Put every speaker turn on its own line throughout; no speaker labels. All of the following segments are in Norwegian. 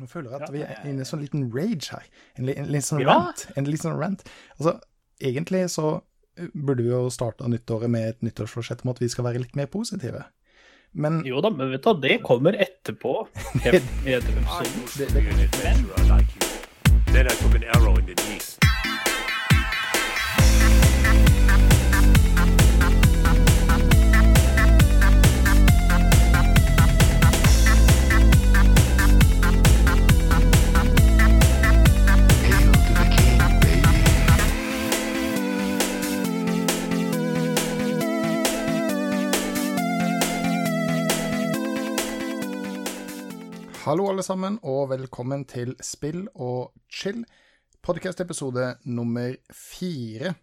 Jeg føler at vi er inne i en sånn liten rage her. En, en, en liten sånn
Ja.
rant. En litt sånn rant. Altså, egentlig så eh, burde vi jo starte nyttåret med et nyttårsforsett om at vi skal være litt mer positive. Men
Jo da, men vet du det kommer etterpå. det, det,
det, det, det, det, an adventurer like
hallo alle sammen, og velkommen til Spill og chill, podcast-episode nummer fire.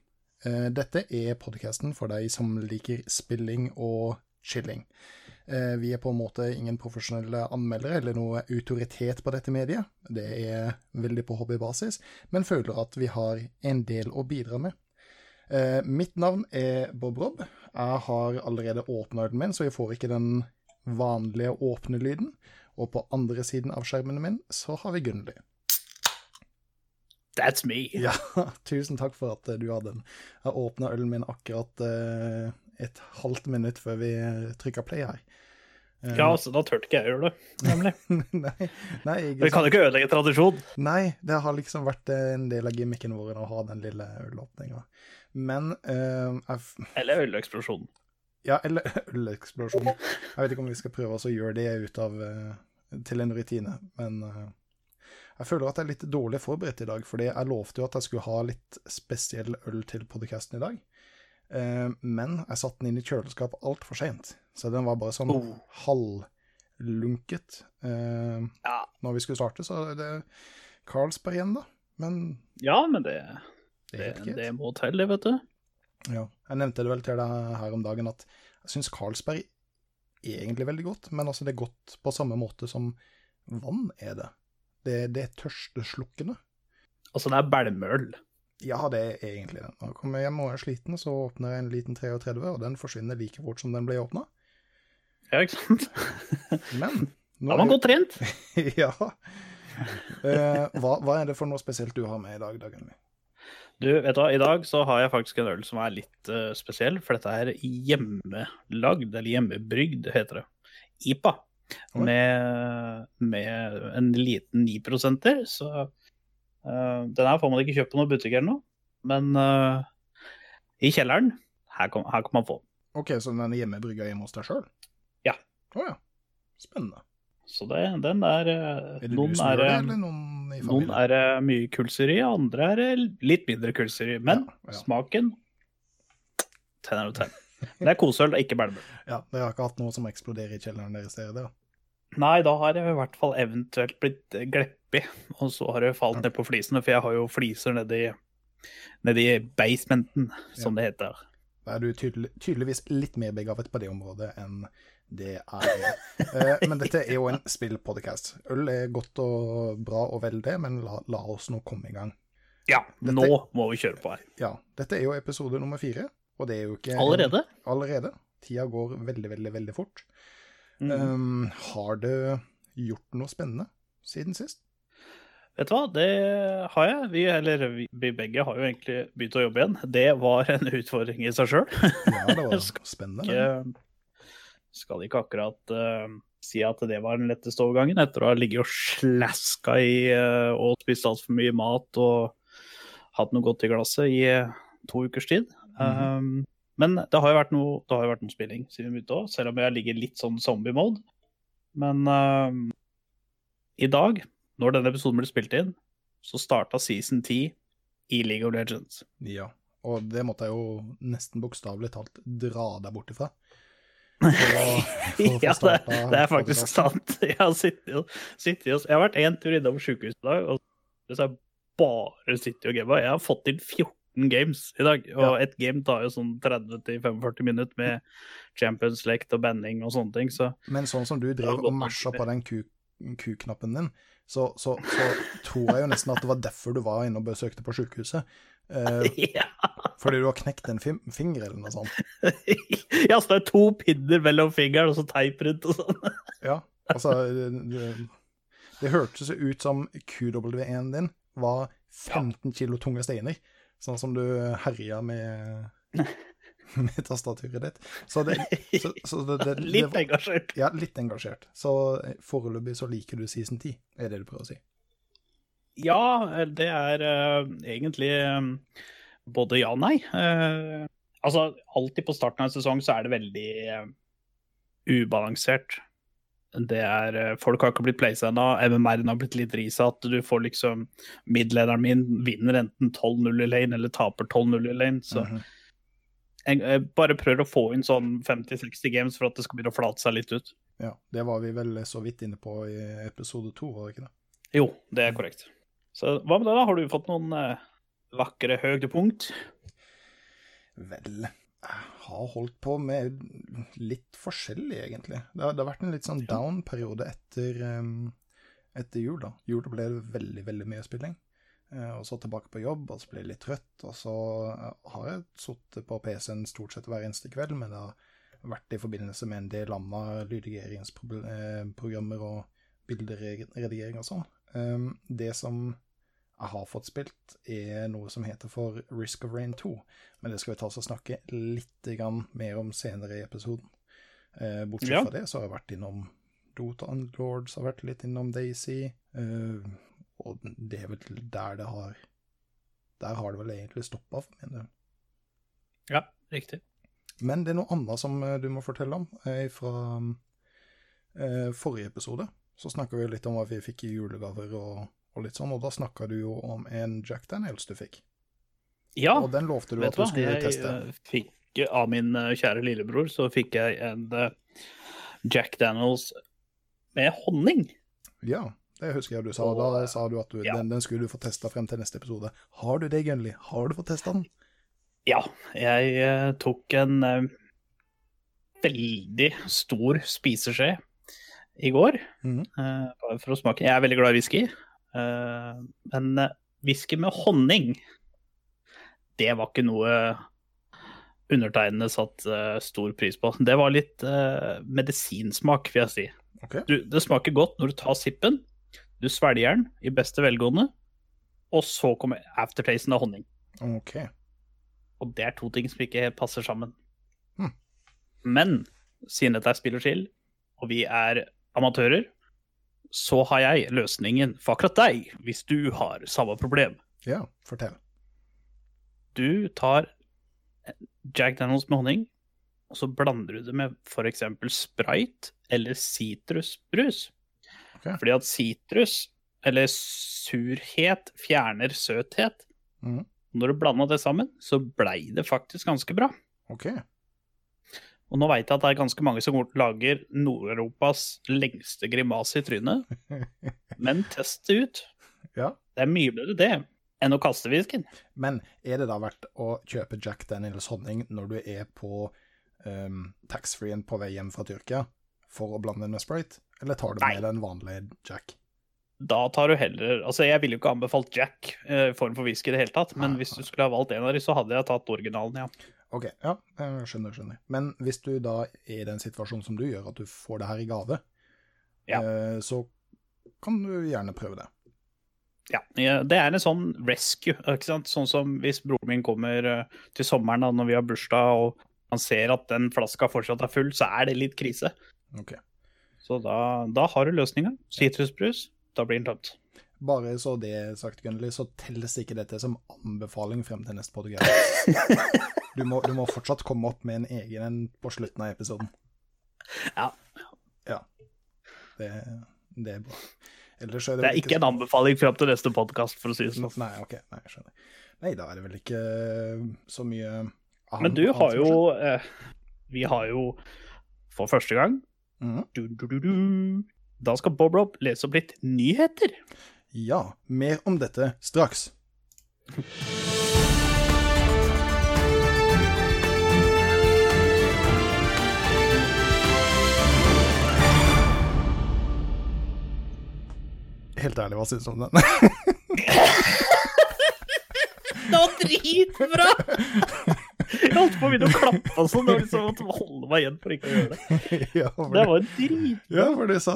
Eh, Dette er podcasten for deg som liker spilling og chilling. Eh, Vi er på en måte ingen profesjonelle anmeldere eller noe autoritet på dette mediet. Det er veldig på hobbybasis, men føler at vi har en del å bidra med. Eh, Mitt navn er Bob Rob. Jeg har allerede åpna den min, så jeg får ikke den vanlige åpne-lyden. Og på andre siden av skjermen min så har vi Gunnli.
That's me.
Ja, tusen takk for at eh, du hadde den. Jeg åpna ølen min akkurat eh, et halvt minutt før vi trykka play her. Um,
Ja, så da turte ikke jeg gjøre det, nemlig.
nei, nei,
Vi kan jo ikke ødelegge tradisjon.
nei, det har liksom vært eh, en del av gimmicken vår å ha den lille ølåpninga. Men eh, jeg
Eller øleksplosjonen.
Ja, eller øleksplosjonen. Jeg vet ikke om vi skal prøve å gjøre det ut av eh, til en rutine, men eh, jeg føler at jeg er litt dårlig forberedt i dag, fordi jeg lovte jo at jeg skulle ha litt spesiell øl til podcasten i dag. Eh, men jeg satte den inn i kjøleskapet altfor seint, så den var bare sånn
Oh.
halvlunket. Eh,
Ja.
når vi skulle starte, så er det Carlsberg igjen, da. Men
ja, men det,
det
det, det må til, det, vet du.
Ja, jeg nevnte det vel til deg her om dagen at jeg syns Carlsberg er egentlig veldig godt, men altså det er godt på samme måte som vann er det. Det, det er tørsteslukkende.
Altså, det er bælmøl.
Ja, det er egentlig det. Når jeg kommer hjem og er sliten, så åpner jeg en liten 33, og den forsvinner like fort som den ble åpna.
Ja, ikke sant?
Men
Da er man godt trent.
ja. Eh, hva, hva er det for noe spesielt du har med i dag, Dagen min?
Du, vet du hva, i dag så har jeg faktisk en øl som er litt uh, spesiell, for dette er hjemmelagd, eller hjemmebrygd, heter det. IPA.
Okay.
Med, med en liten 9% så uh, Den her får man ikke kjøpt på noen butikk eller noe, men uh, i kjelleren, her kan, her kan man få den.
OK, så den er hjemmebrygga hjemme hos deg sjøl?
Ja.
Å ja. Spennende.
Så det, den er
Er det du som
er,
gjør det, eller noen i
noen er det mye kullsyre i, andre er det litt mindre kullsyre i. Men
Ja, ja.
smaken tenner du tenner. Det er koseøl, ikke bælmøl.
Ja, dere har ikke hatt noe som eksploderer i kjelleren deres, dere?
Nei, da har jeg i hvert fall eventuelt blitt gleppig, og så har det falt ned på flisene, for jeg har jo fliser nedi, nedi basementen, som det heter.
Da er du tydelig, tydeligvis litt mer begavet på det området enn det er det. Eh, men dette er jo en spillpodcast. Øl er godt og bra og vel det, men la, la oss nå komme i gang.
Ja,
Dette-
nå må vi kjøre på her.
Ja, dette er jo episode nummer fire, og det er jo ikke
Allerede?
Allerede. Tida går veldig, veldig, veldig fort.
Mm.
Um, har det gjort noe spennende siden sist?
Vet du hva, det har jeg. Vi, eller vi, vi begge har jo egentlig begynt å jobbe igjen. Det var en utfordring i seg sjøl.
Ja, det var spennende.
Skal ikke akkurat uh, si at det var den letteste overgangen, etter å ha ligget og slaska i uh, og spist altfor mye mat og hatt noe godt i glasset i uh, to ukers tid. um, men det har jo vært noe, jo vært noe spilling siden vi begynte òg, selv om jeg ligger litt sånn zombie-mode. Men um, i dag, når denne episoden blir spilt inn, så starta season 10 i League of Legends.
Ja, og det måtte jeg jo nesten bokstavelig talt dra deg bort ifra. For å- for
ja, det, det er faktisk sant. Jeg har, sittet, sittet, jeg har vært én tur innom sykehuset i dag, og så har jeg bare sittet og gama. Jeg har fått inn 14 games i dag, og
Ja.
ett game tar jo sånn 30-45 minutter med Champions lekt og banning og sånne ting, så
Men sånn som du
driver
drev og masha på den ku-knappen din, så, så, så tror jeg jo nesten at det var derfor du var inne og besøkte på sykehuset. Eh,
ja.
fordi du har knekt en finger eller noe sånt.
ja, så det er to pinner mellom fingeren og så teip rundt og sånn.
Ja, altså det, Det hørtes ut som QW1 din var 15 kilo tunge steiner, sånn som du herja med, med tastaturet ditt. Så det, så, så det, det, det
Litt engasjert.
Ja, litt engasjert. Så eh, foreløpig så liker du season 10, er det du prøver å si.
Ja, det er uh, egentlig um, både ja og nei. Uh, altså, alltid på starten av en sesong så er det veldig uh, ubalansert. Det er, eh, Folk har ikke blitt placed ennå, MMR-en har blitt litt risatt. Du får liksom Midlederen min vinner enten 12-0 i lane eller taper 12-0 i lane. Så
Mhm.
jeg, jeg bare prøver å få inn sånn 50-60 games for at det skal begynne å flate seg litt ut.
Ja, det var vi vel så vidt inne på i episode to, var det ikke det?
Jo, det er korrekt. Så hva med det, da? Har du fått noen eh, vakre høydepunkt?
Vel, jeg har holdt på med litt forskjellig, egentlig. Det har, det har vært en litt sånn down-periode etter, um, etter jul, da. Jul ble det veldig, veldig mye spilling. Eh, og så tilbake på jobb, og så ble jeg litt trøtt. Og så eh, har jeg sittet på PC-en stort sett hver eneste kveld, men det har vært i forbindelse med en del andre lydredigeringsprogrammer og bilderedigering og sånn. Um, det som har fått spilt, er noe som heter for Risk of Rain 2. Men det skal vi ta oss og snakke litt grann mer om senere i episoden. Eh, bortsett
Ja.
fra det så har jeg vært innom Dota and Lords, har vært litt innom Daisy. Eh, og det er vel der det har Der har det vel egentlig stoppa for min del.
Ja, riktig.
Men det er noe annet som eh, du må fortelle om. Eh, fra eh, forrige episode så snakka vi litt om hva vi fikk i julegaver og, og litt sånn, og da snakka du jo om en Jack Daniels du fikk.
Ja,
Og den lovte du at
du
skulle
Jeg
teste.
Jeg fikk av min eh, kjære lillebror, så fikk jeg en eh, Jack Daniels med honning.
Ja, det husker jeg du sa. Da sa du at du,
ja.
den, den skulle du få testa frem til neste episode. Har du det, Gunli? Har du fått testa den?
Ja, jeg uh, tok en uh, veldig stor spiseskje i går
Mm
-hmm. uh, for å smake. Jeg er veldig glad i whisky, eh, men eh, whisky med honning, det var ikke noe undertegnede satt eh, stor pris på. Det var litt eh, medisinsmak, vil jeg si.
Okay.
Du, det smaker godt når du tar sippen, du svelger den i beste velgående, og så kommer aftertasten av honning.
Ok.
Og det er to ting som ikke passer sammen.
Hmm.
Men siden dette er spill og chill, og vi er amatører, så har jeg løsningen for akkurat deg, hvis du har samme problem.
Ja, fortell.
Du tar Jack Daniels med honning, og så blander du det med f.eks. Sprite eller sitrusbrus.
Okay.
Fordi at sitrus, eller surhet, fjerner søthet.
Mm.
Når du blanda det sammen, så blei det faktisk ganske bra.
Ok.
Og nå veit jeg at det er ganske mange som lager Nord-Europas lengste grimase i trynet, men test det ut.
Ja.
Det er mye bedre det enn å kaste fisken.
Men er det da verdt å kjøpe Jack Daniels honning når du er på um, taxfree-en på vei hjem fra Tyrkia, for å blande den med Sprite? Eller tar du
Nei.
med den vanlige Jack?
Da tar du heller Altså, jeg ville jo ikke anbefalt Jack eh, form for whisky i det hele tatt, men hvis du skulle ha valgt en av de, så hadde jeg tatt originalen, ja.
Ok, ja, jeg skjønner, skjønner. Men hvis du da er i den situasjonen som du gjør, at du får det her i gave,
Ja.
eh, så kan du gjerne prøve det.
Ja, Det er en sånn rescue. ikke sant? Sånn som hvis broren min kommer eh, til sommeren da, når vi har bursdag, og han ser at den flaska fortsatt er full, så er det litt krise.
Okay.
Så da, da har du løsninga. Sitrusbrus, da blir den tømt.
Bare så det er sagt, Gunnli, så telles ikke dette som anbefaling frem til neste podcast. Du må, du må fortsatt komme opp med en egen en på slutten av episoden.
Ja.
Ja. Det, det er bra. Er det,
Det er ikke en anbefaling fram til neste podkast, for å si det sånn.
Nei, ok. Nei, skjønner. Nei, da er det vel ikke eh, så mye annet-
Men du har jo eh, Vi har jo for første gang
mm.
du, du, du, Da skal Bob Rob lese opp litt nyheter.
Ja, mer om dette straks. Helt ærlig, hva syns du om den?
Det var dritbra! Jeg holdt på å begynne å klappe og sånn. Det var liksom å holde meg igjen for ikke å gjøre det.
ja, for
Det var dritbra.
ja, for du sa,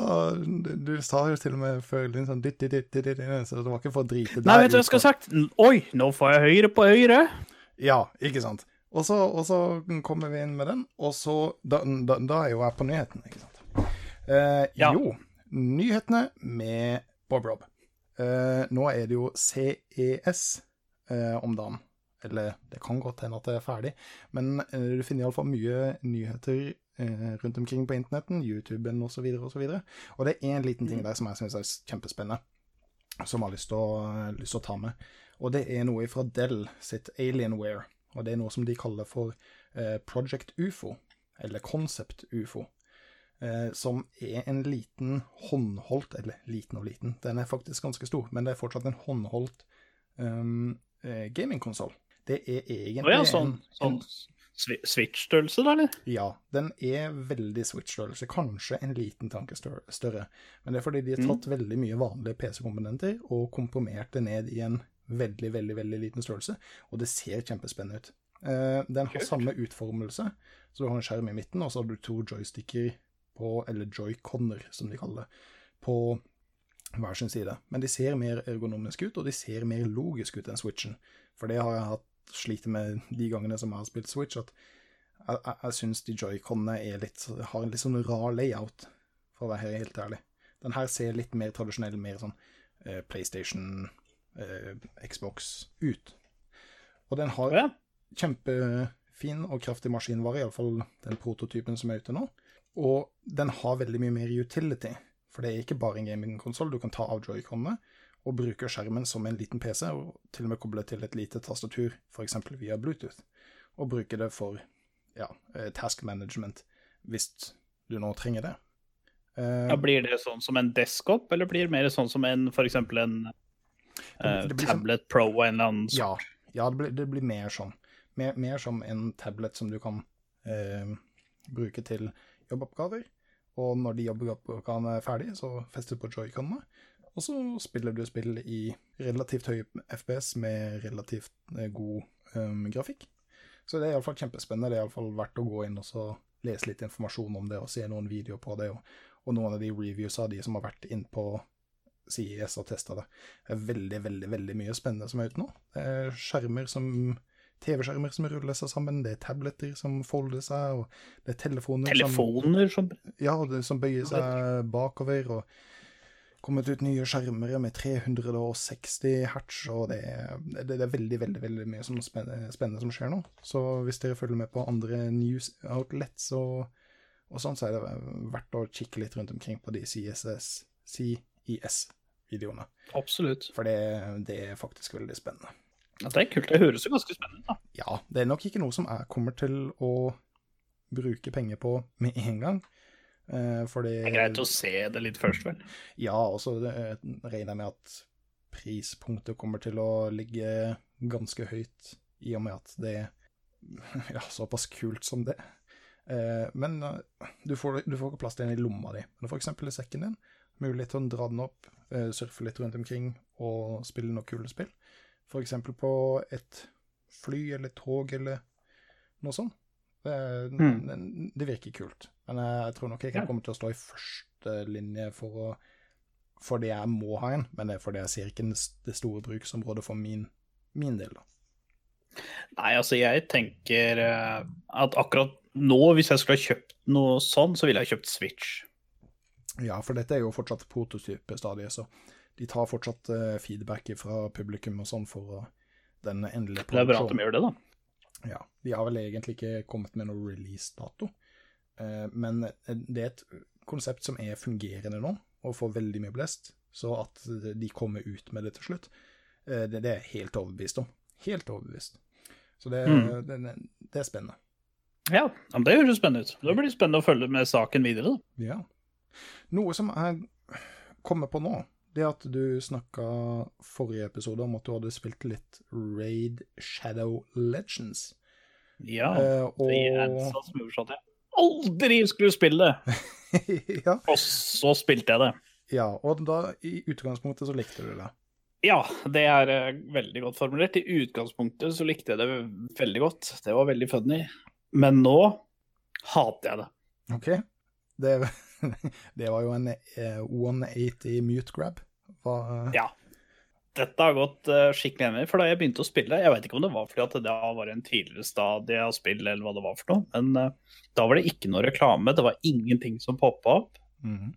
du sa jo til og med følelsen sånn ditt, ditt, ditt, ditt, ditt, så det var ikke for å drite
Nei, vet du hva jeg skulle sagt? Oi, nå får jeg høyre på høyre.
Ja, ikke sant. Og så, og så kommer vi inn med den, og så Da, da, da er jo jeg på nyhetene, ikke sant. Eh,
Ja.
Jo, nyhetene med Bob Rob. Eh, nå er det jo CES eh, om dagen. Eller det kan godt hende at det er ferdig, men eh, du finner iallfall mye nyheter eh, rundt omkring på internetten, YouTuben osv., videre Og og det er én liten ting der som jeg syns er kjempespennende, som jeg har lyst til å, lyst til å ta med. Og det er noe fra Dell sitt Alienware. Og det er noe som de kaller for eh, Project UFO, eller Concept UFO. Eh, som er en liten håndholdt Eller liten og liten, den er faktisk ganske stor, men det er fortsatt en håndholdt um, eh, gamingkonsoll. Det er egentlig
oh ja, sånn,
en,
sånn Switch-størrelse, da, eller?
ja, den er veldig Switch-størrelse. Kanskje en liten tanke større. Men det er fordi de har tatt veldig mye vanlige PC-komponenter og komprimert det ned i en veldig, veldig veldig liten størrelse. Og det ser kjempespennende ut. Eh, den har
Kult.
samme utformelse, så du har en skjerm i midten, og så har du to joysticker på, eller joyconer, som de kaller det, på hver sin side. Men de ser mer ergonomiske ut, og de ser mer logisk ut enn Switchen. For det har jeg hatt slitt med de gangene som jeg har spilt Switch, at jeg, jeg, jeg syns de joyconene har en litt sånn rar layout, for å være helt ærlig. Den her ser litt mer tradisjonell, mer sånn eh, PlayStation, eh, Xbox ut. Og den har kjempefin og kraftig maskinvare, iallfall den prototypen som er ute nå. Og den har veldig mye mer utility, for det er ikke bare en gamingkonsoll. Du kan ta av joyconene og bruke skjermen som en liten PC, og til og med koble til et lite tastatur, f.eks. via Bluetooth, og bruke det for ja, eh, task management, hvis du nå trenger det. Uh,
Ja, blir det sånn som en desktop, eller blir det mer sånn som en f.eks. en
uh, blir som-
tablet pro og en eller annen sånn?
Ja, ja det, blir, det blir mer sånn. Mer, mer som en tablet som du kan uh, bruke til jobboppgaver. Og når de jobboppgavene er ferdige, så fester du på joyconene. Og så spiller du spill i relativt høy FPS med relativt eh, god um, grafikk. Så det er iallfall kjempespennende. Det er iallfall verdt å gå inn og så lese litt informasjon om det og se noen videoer på det. Og, og noen av de reviews av de som har vært inn på CIS og testa det. Det er veldig, veldig veldig mye spennende som er ute nå. Det er skjermer som TV-skjermer som ruller seg sammen, det er tabletter som folder seg, og det er telefoner som
Telefoner som
ja, det som bøyer seg bakover, og kommet ut nye skjermer med 360 hertz, og det det, det er veldig, veldig veldig mye som spennende, spennende som skjer nå. Så hvis dere følger med på andre news outlets og, og sånn, så er det verdt å kikke litt rundt omkring på de CSS, CIS-videoene.
Absolutt.
For det, det er faktisk veldig spennende.
Ja, det er kult. Det høres jo ganske spennende ut.
Ja, det er nok ikke noe som jeg kommer til å bruke penger på med en gang. Fordi det
er greit å se det litt først, vel.
Ja, og så eh, regner jeg med at prispunktet kommer til å ligge ganske høyt, i og med at det er ja, såpass kult som det. Eh, men eh, du får, du får ikke plass til den i lomma di. Men eksempel i sekken din, mulighet til å dra den opp, eh, surfe litt rundt omkring og spille noen kule spill. Eksempel på et fly eller tog eller noe sånt. Det,
Mm.
det virker kult. Men jeg tror nok jeg
Ja.
komme til å stå i første linje for å fordi jeg må ha en, men det er fordi jeg ser ikke det store bruksområdet for min, min del. da.
Nei, altså jeg tenker eh, at akkurat nå, hvis jeg skulle ha kjøpt noe sånn, så ville jeg kjøpt Switch.
Ja, for dette er jo fortsatt prototypestadiet, så de tar fortsatt eh, feedback fra publikum og sånn for den endelige
Det er bra at de gjør det, da.
Ja, de har vel egentlig ikke kommet med noen release-dato, eh, men det er et konsept som er fungerende nå, og får veldig mye blest, så at de kommer ut med det til slutt, eh, det, det er jeg helt overbevist om. Helt overbevist. Så det,
Mm.
det, det er spennende.
Ja, ja, men det høres spennende ut. Da blir det spennende å følge med saken videre, da.
Ja. Noe som jeg kommer på nå, det er at du snakka forrige episode om at du hadde spilt litt Raid Shadow Legends.
Ja,
Eh, og
det er så smooth at jeg aldri skulle spille det.
ja,
Og så spilte jeg det.
ja, og da i utgangspunktet så likte du det.
Ja, det er eh, veldig godt formulert. I utgangspunktet så likte jeg det veldig godt. Det var veldig funny. Men nå hater jeg det.
OK. Det, det var jo en eh, 180 mute grab. Hva,
Ja. Dette har gått eh, skikkelig hjemme. For da jeg begynte å spille Jeg vet ikke om det var fordi at det var en tidligere stadie av spill, eller hva det var for noe, men eh, da var det ikke noe reklame. Det var ingenting som poppa opp.
Mhm.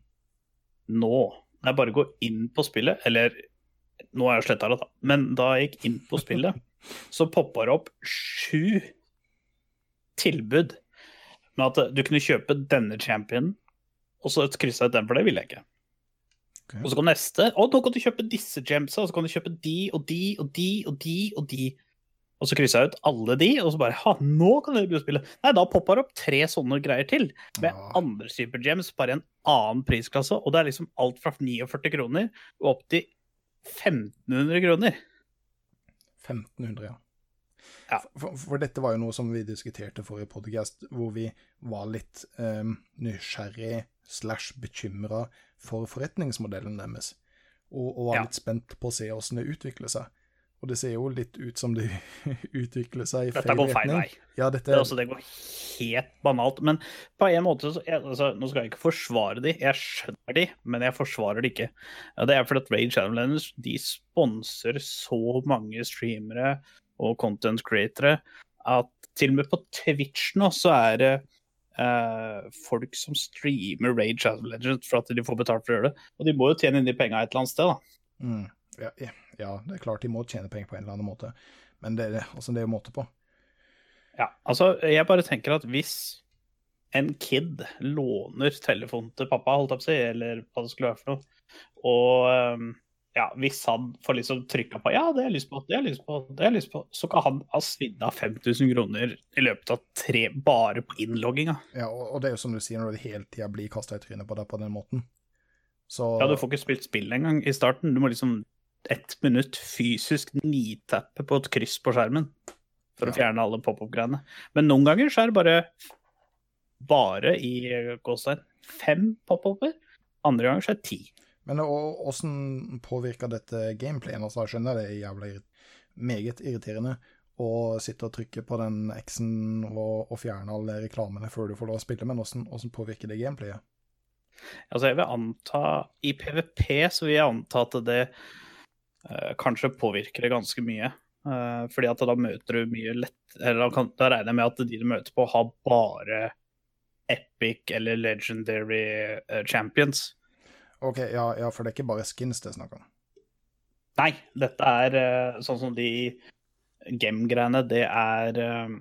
Nå, når jeg bare går inn på spillet, eller nå har jeg sletta det, da, men da jeg gikk inn på spillet, så poppa det opp sju tilbud med at du kunne kjøpe denne championen, og så kryssa jeg ut den, for det ville jeg ikke.
Okay.
Og så kom neste, og nå kan du kjøpe disse gemsa, og så kan du kjøpe de og de og de og de og de. Og så kryssa jeg ut alle de, og så bare Ha, nå kan dere begynne å spille. Nei, da popper det opp tre sånne greier til, med
Ja.
andre typer gems, bare en annen prisklasse. Og det er liksom alt fra 49 kroner og opp til 1500 kroner.
1500, ja.
Ja.
For, for dette var jo noe som vi diskuterte forrige podcast, hvor vi var litt um, nysgjerrig slash bekymra for forretningsmodellen deres, og, og var
Ja.
litt spent på å se hvordan det utvikler seg. Og det ser jo litt ut som det utvikler seg i
Dette
feil
går feil
retning.
vei.
Ja, dette
Det, altså, det går helt banalt. Men på en måte så jeg, altså, Nå skal jeg ikke forsvare de, jeg skjønner de, men jeg forsvarer de ikke. Det er fordi at Rage Avalanche de sponser så mange streamere og content createre at til og med på Twitch nå så er det eh, folk som streamer Rage Avalanche for at de får betalt for å gjøre det. Og de må jo tjene inn de penga et eller annet sted, da.
Mm. Ja, ja, ja, det er klart de må tjene penger på en eller annen måte, men det, altså, det er jo måte på.
Ja, altså, jeg bare tenker at hvis en kid låner telefonen til pappa, holdt jeg på å si, eller hva det skulle være for noe, og øhm, ja, hvis han får liksom trykka på 'ja, det har jeg lyst på', det har jeg lyst på, det har jeg lyst på, så kan han ha svidd av 5000 kroner i løpet av tre bare på innlogginga.
Ja, og, det er jo som du sier, når du hele tida blir kasta i trynet på deg på den måten. Så
Ja, du får ikke spilt spill engang i starten. Du må liksom ett minutt fysisk nitappe på et kryss på skjermen for å fjerne alle pop-opp-greiene. Men noen ganger så er det bare bare i gåstein fem pop-upper. Andre ganger så er det ti.
Men åssen påvirker dette gameplayet? Altså, jeg skjønner det er jævla meget irriterende å sitte og trykke på den X-en og, og fjerne alle reklamene før du får lov å spille, men hvordan påvirker det gameplayet?
Altså jeg vil anta I PVP så vil jeg anta at det uh, kanskje påvirker det ganske mye. Uh, fordi at da møter du mye lett Eller kan, da regner jeg med at de du møter på, har bare epic eller legendary uh, champions.
OK, ja, ja, for det er ikke bare skins det er snakk om.
Nei, dette er eh, sånn som de game-greiene. Det er eh,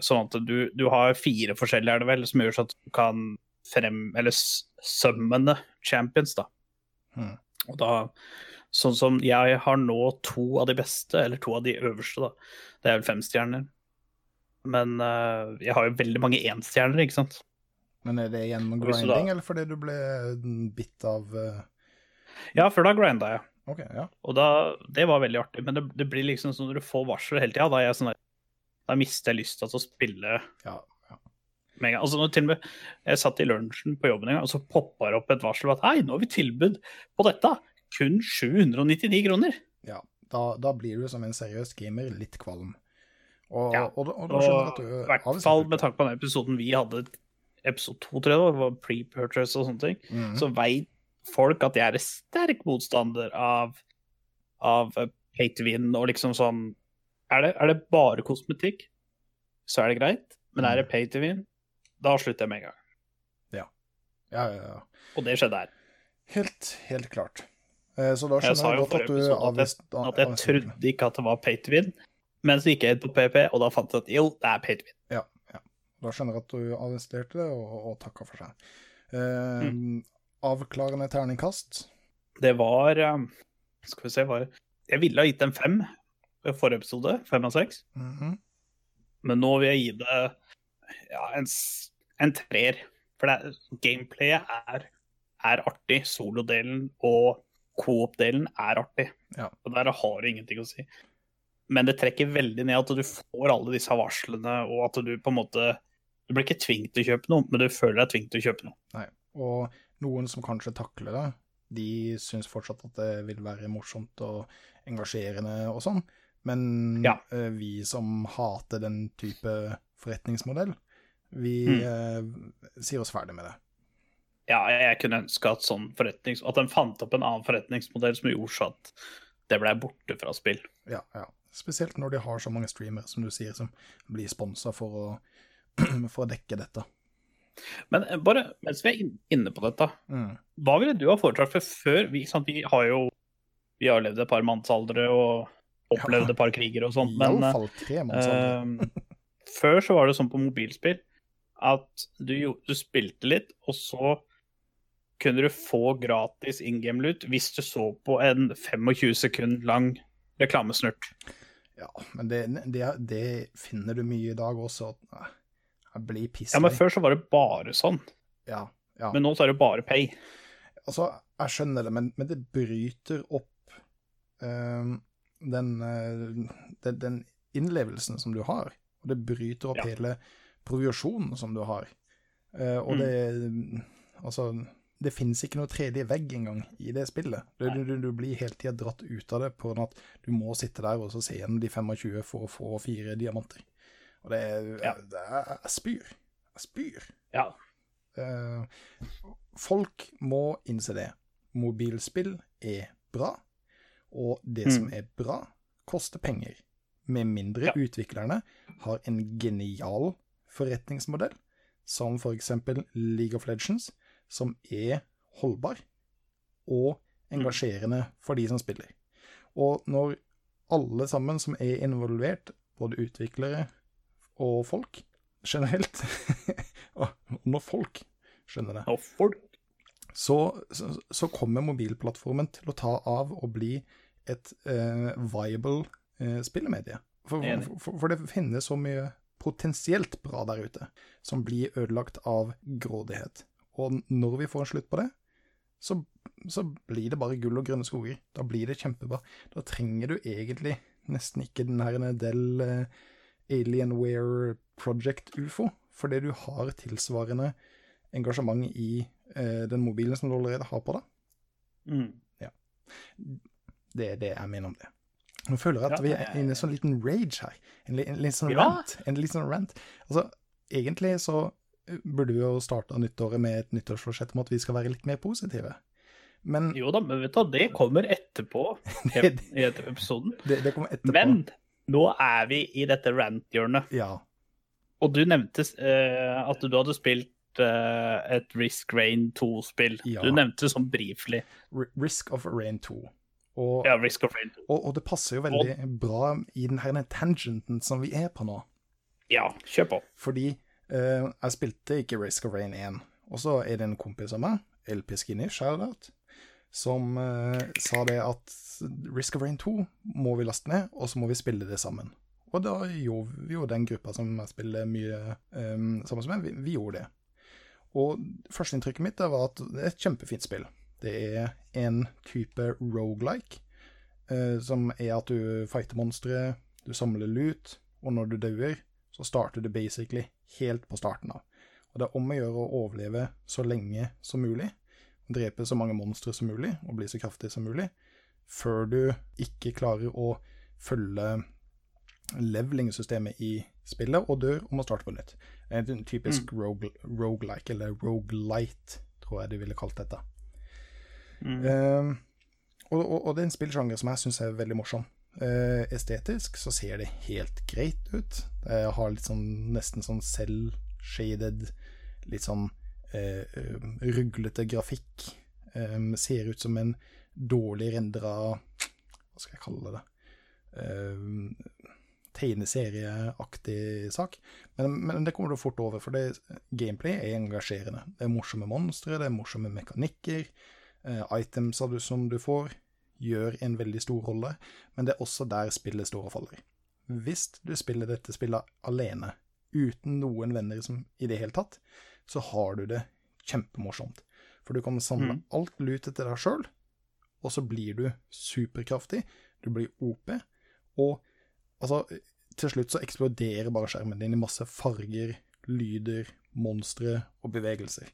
sånn at du, du har fire forskjellige, er det vel, som gjør sånn at du kan frem... Eller summone champions, da.
Hmm.
Og da Sånn som jeg har nå to av de beste, eller to av de øverste, da. Det er vel fem stjerner. Men uh, jeg har jo veldig mange enstjerner, ikke sant.
Men er det gjennom grinding, eller fordi du ble bitt av eh,
Ja, før da grinda jeg.
Okay, ja.
Og da, det var veldig artig, men det, det blir liksom sånn når du får varsel hele tida, da sånn Da mister jeg lyst til å spille
ja, ja.
med en gang. Altså, når til og med jeg satt i lunsjen på jobben en gang, og så poppa det opp et varsel om at hei, nå har vi tilbud på dette. Kun 799 kroner.
ja. Da, da blir du som en seriøs gamer litt kvalm. Og,
Ja,
og, og,
og
Og
i hvert fall med tanke på den episoden vi hadde, episode to, tror jeg det var, pre-purchase og sånne ting,
Mhm.
så veit folk at jeg er en sterk motstander av, av eh, pay to win og liksom sånn er det, er det bare kosmetikk, så er det greit. Men er det pay to win, da slutter jeg med en gang.
Ja, ja, ja. ja.
Og det skjedde her.
Helt, helt klart. Eh, Så da skjønner jeg
jeg
godt at du
avviste at At jeg trodde ikke at det var pay to win, men så gikk jeg inn på PP, og da fant jeg at jo, det er pay to win.
Ja, ja. Da skjønner jeg at du arresterte det, og, og takka for seg. Eh,
Mm.
Avklarende terningkast.
Det var um, Skal vi se, var Jeg ville ha gitt en fem i forrige episode, fem av seks.
Mhm.
Men nå vil jeg gi det ja, en, en treer. For det, gameplayet er, er artig. Solodelen og coop-delen er artig.
Ja.
Og der har du ingenting å si. Men det trekker veldig ned at du får alle disse varslene, og at du på en måte Du blir ikke tvunget til å kjøpe noe, men du føler deg tvunget til å kjøpe noe.
Og noen som kanskje takler det, de syns fortsatt at det vil være morsomt og engasjerende og sånn. Men
Ja.
eh, vi som hater den type forretningsmodell, vi
Mm.
eh, sier oss ferdig med det.
Ja, jeg kunne ønske at sånn. At en fant opp en annen forretningsmodell som gjorde så at det ble borte fra spill.
Ja, ja. Spesielt når de har så mange streamere, som du sier, som blir sponsa for, å- for å dekke dette.
Men eh, bare mens vi er inne på dette,
Mm.
hva ville du ha foretrukket for før? Vi, vi har jo vi har levd et par mannsaldre og opplevd et par kriger og sånt, men eh, før så var det sånn på mobilspill at du, du spilte litt, og så kunne du få gratis in game-lut hvis du så på en 25 sekund lang reklamesnurt.
Ja, men det, det, det finner du mye i dag også. Nei, Jeg blir
Ja, men før så var det bare sånn.
Ja, ja.
Men nå så er det bare pay.
Altså, jeg skjønner det, men, men det bryter opp uh, den, uh, den, den innlevelsen som du har. Og det bryter opp
Ja.
hele provisjonen som du har. Uh, og
Mm.
det Altså, det finnes ikke noe tredje vegg engang i det spillet. Du, du, du, blir hele tida dratt ut av det på at du må sitte der og så se gjennom de 25 for å få fire diamanter. Og det er
Ja.
det er- Jeg spyr. Jeg spyr.
Ja.
Eh, folk må innse det. Mobilspill er bra, og det som
Mm.
er bra, koster penger. Med mindre
Ja.
utviklerne har en genial forretningsmodell, som for eksempel League of Legends, som er holdbar og engasjerende for de som spiller. Og når alle sammen som er involvert, både utviklere og folk generelt, og når folk skjønner det,
Og folk
så, så, så kommer mobilplattformen til å ta av og bli et eh, viable eh, spillemedie. For, for, for, for det finnes så mye potensielt bra der ute, som blir ødelagt av grådighet. Og når vi får en slutt på det, så, så blir det bare gull og grønne skoger. Da blir det kjempebra. Da trenger du egentlig nesten ikke den her Dell eh, Alienware Project UFO, fordi du har tilsvarende engasjement i eh, den mobilen som du allerede har på deg.
mm.
Det er det jeg mener om det. Nå føler jeg at
Ja,
vi er inne i en sånn liten rage her. En, en, en sånn
Ja.
rant. En sånn rant. Altså, egentlig så eh, burde vi jo starte nyttåret med et nyttårsforsett om at vi skal være litt mer positive. Men
Jo da, men vet du det kommer etterpå i etter episoden.
det, det kommer etterpå.
Men nå er vi i dette rant-hjørnet.
Ja.
Og du nevnte uh, at du hadde spilt uh, et Risk Rain 2-spill.
Ja.
Du nevnte sånn briefly.
R- Risk of Rain 2. Og,
Ja, Risk of Rain 2.
og, og det passer jo veldig bra i denne tangenten som vi er på nå.
Ja, kjør på.
Fordi uh, jeg spilte ikke Risk of Rain 1. Og så er det en kompis av meg, LP Skinny, shout-out, som eh, sa det at Risk of Rain 2 må vi laste ned, og så må vi spille det sammen. Og da gjorde vi jo den gruppa som jeg spiller mye eh, sammen med, vi, vi gjorde det. Og førsteinntrykket mitt var at det er et kjempefint spill. Det er en type roguelike, eh, som er at du fighter monstre, du samler lut, og når du dauer, så starter du basically helt på starten av. Og det er om å gjøre å overleve så lenge som mulig, drepe så mange monstre som mulig, og bli så kraftig som mulig, før du ikke klarer å følge leveling-systemet i spillet, og dør og må starte på nytt. En typisk rogue, roguelike, eller roguelite, tror jeg de ville kalt dette.
Mm.
Uh, og, og, og det er en spillsjanger som jeg syns er veldig morsom. Uh, estetisk så ser det helt greit ut. Det har litt sånn nesten sånn selv-shaded, litt sånn ruglete grafikk. Eh, ser ut som en dårlig rendra Hva skal jeg kalle det? Eh, tegneserieaktig sak. Men, men det kommer du fort over, for det, gameplay er engasjerende. Det er morsomme monstre, det er morsomme mekanikker. Eh, items du, som du får, gjør en veldig stor rolle, men det er også der spillet står og faller. Hvis du spiller dette spillet alene, uten noen venner som, i det hele tatt, så har du det kjempemorsomt. For du kan samle
Mm.
alt lutet til deg sjøl, og så blir du superkraftig, du blir OP, og altså, til slutt så eksploderer bare skjermen din i masse farger, lyder, monstre og bevegelser.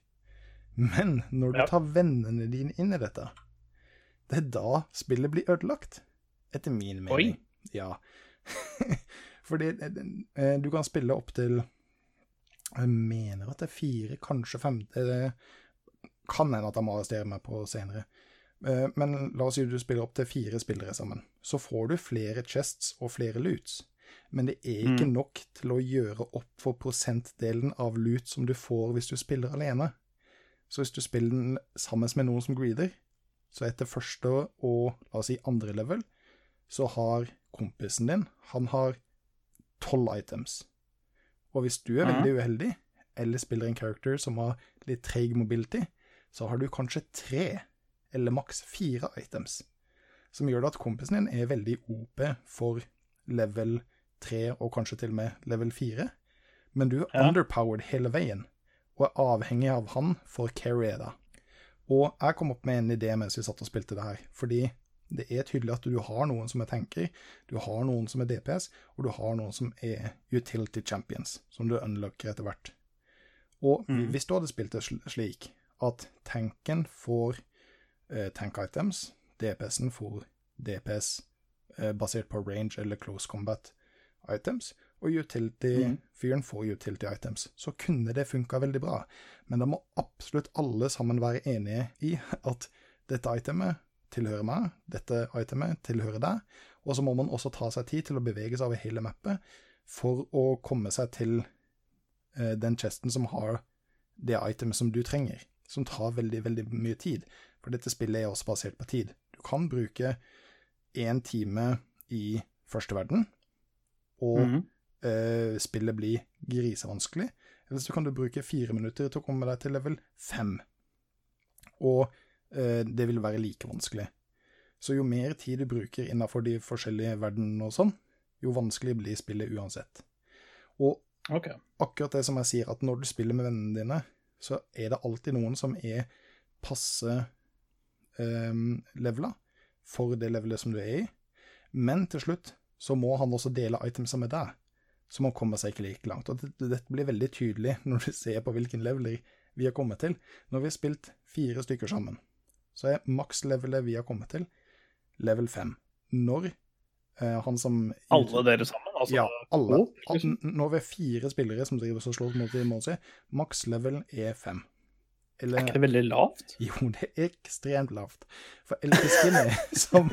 Men når du
Ja.
tar vennene dine inn i dette, det er da spillet blir ødelagt. Etter min mening.
Oi.
Ja. Fordi eh, du kan spille opp til Jeg mener at det er fire, kanskje fem Det kan hende at jeg må arrestere meg på senere. Eh, Men la oss si du spiller opp til fire spillere sammen. Så får du flere chests og flere loots. Men det er ikke
Mm.
nok til å gjøre opp for prosentdelen av loot som du får hvis du spiller alene. Så hvis du spiller den sammen med noen som greeder, så etter første og la oss si andre level, så har kompisen din han har tolv items. Og hvis du er
Mhm.
veldig uheldig, eller spiller en character som har litt treig mobility, så har du kanskje tre, eller maks fire items. Som gjør at kompisen din er veldig OP for level tre, og kanskje til og med level fire. Men du er
Ja.
underpowered hele veien, og er avhengig av han for å carry deg. Og jeg kom opp med en idé mens vi satt og spilte det her, fordi det er tydelig at du har noen som er tanker, du har noen som er DPS, og du har noen som er utility champions, som du unlocker etter hvert. Og
Mm.
hvis du hadde spilt det slik at tanken får eh, tank items, DPS-en får DPS eh, basert på range eller close combat items, og utility-fyren får utility items, så kunne det funka veldig bra. Men da må absolutt alle sammen være enige i at dette itemet tilhører meg, dette itemet tilhører deg, og så må man også ta seg tid til å bevege seg over hele mappet for å komme seg til eh, den chesten som har det itemet som du trenger, som tar veldig, veldig mye tid. For dette spillet er også basert på tid. Du kan bruke én time i første verden, og
Mhm.
eh, spillet blir grisevanskelig. Eller så kan du bruke fire minutter til å komme deg til level fem. Og det vil være like vanskelig. Så jo mer tid du bruker innenfor de forskjellige verdenene og sånn, jo vanskelig blir spillet uansett. Og
okay.
akkurat det som jeg sier, at når du spiller med vennene dine, så er det alltid noen som er passe um, levela for det levelet som du er i. Men til slutt så må han også dele itemsa med deg, så man kommer seg ikke like langt. Og det- Dette blir veldig tydelig når du ser på hvilken leveler vi har kommet til. Når vi har spilt fire stykker sammen, så er maks-levelet vi har kommet til, level 5. Når eh, han som
Alle dere sammen? Altså,
ja, alle.
Å,
når vi er fire spillere som driver og slår mot hverandre. Maks level er fem.
Er ikke det veldig lavt?
Jo, det er ekstremt lavt. For LP som,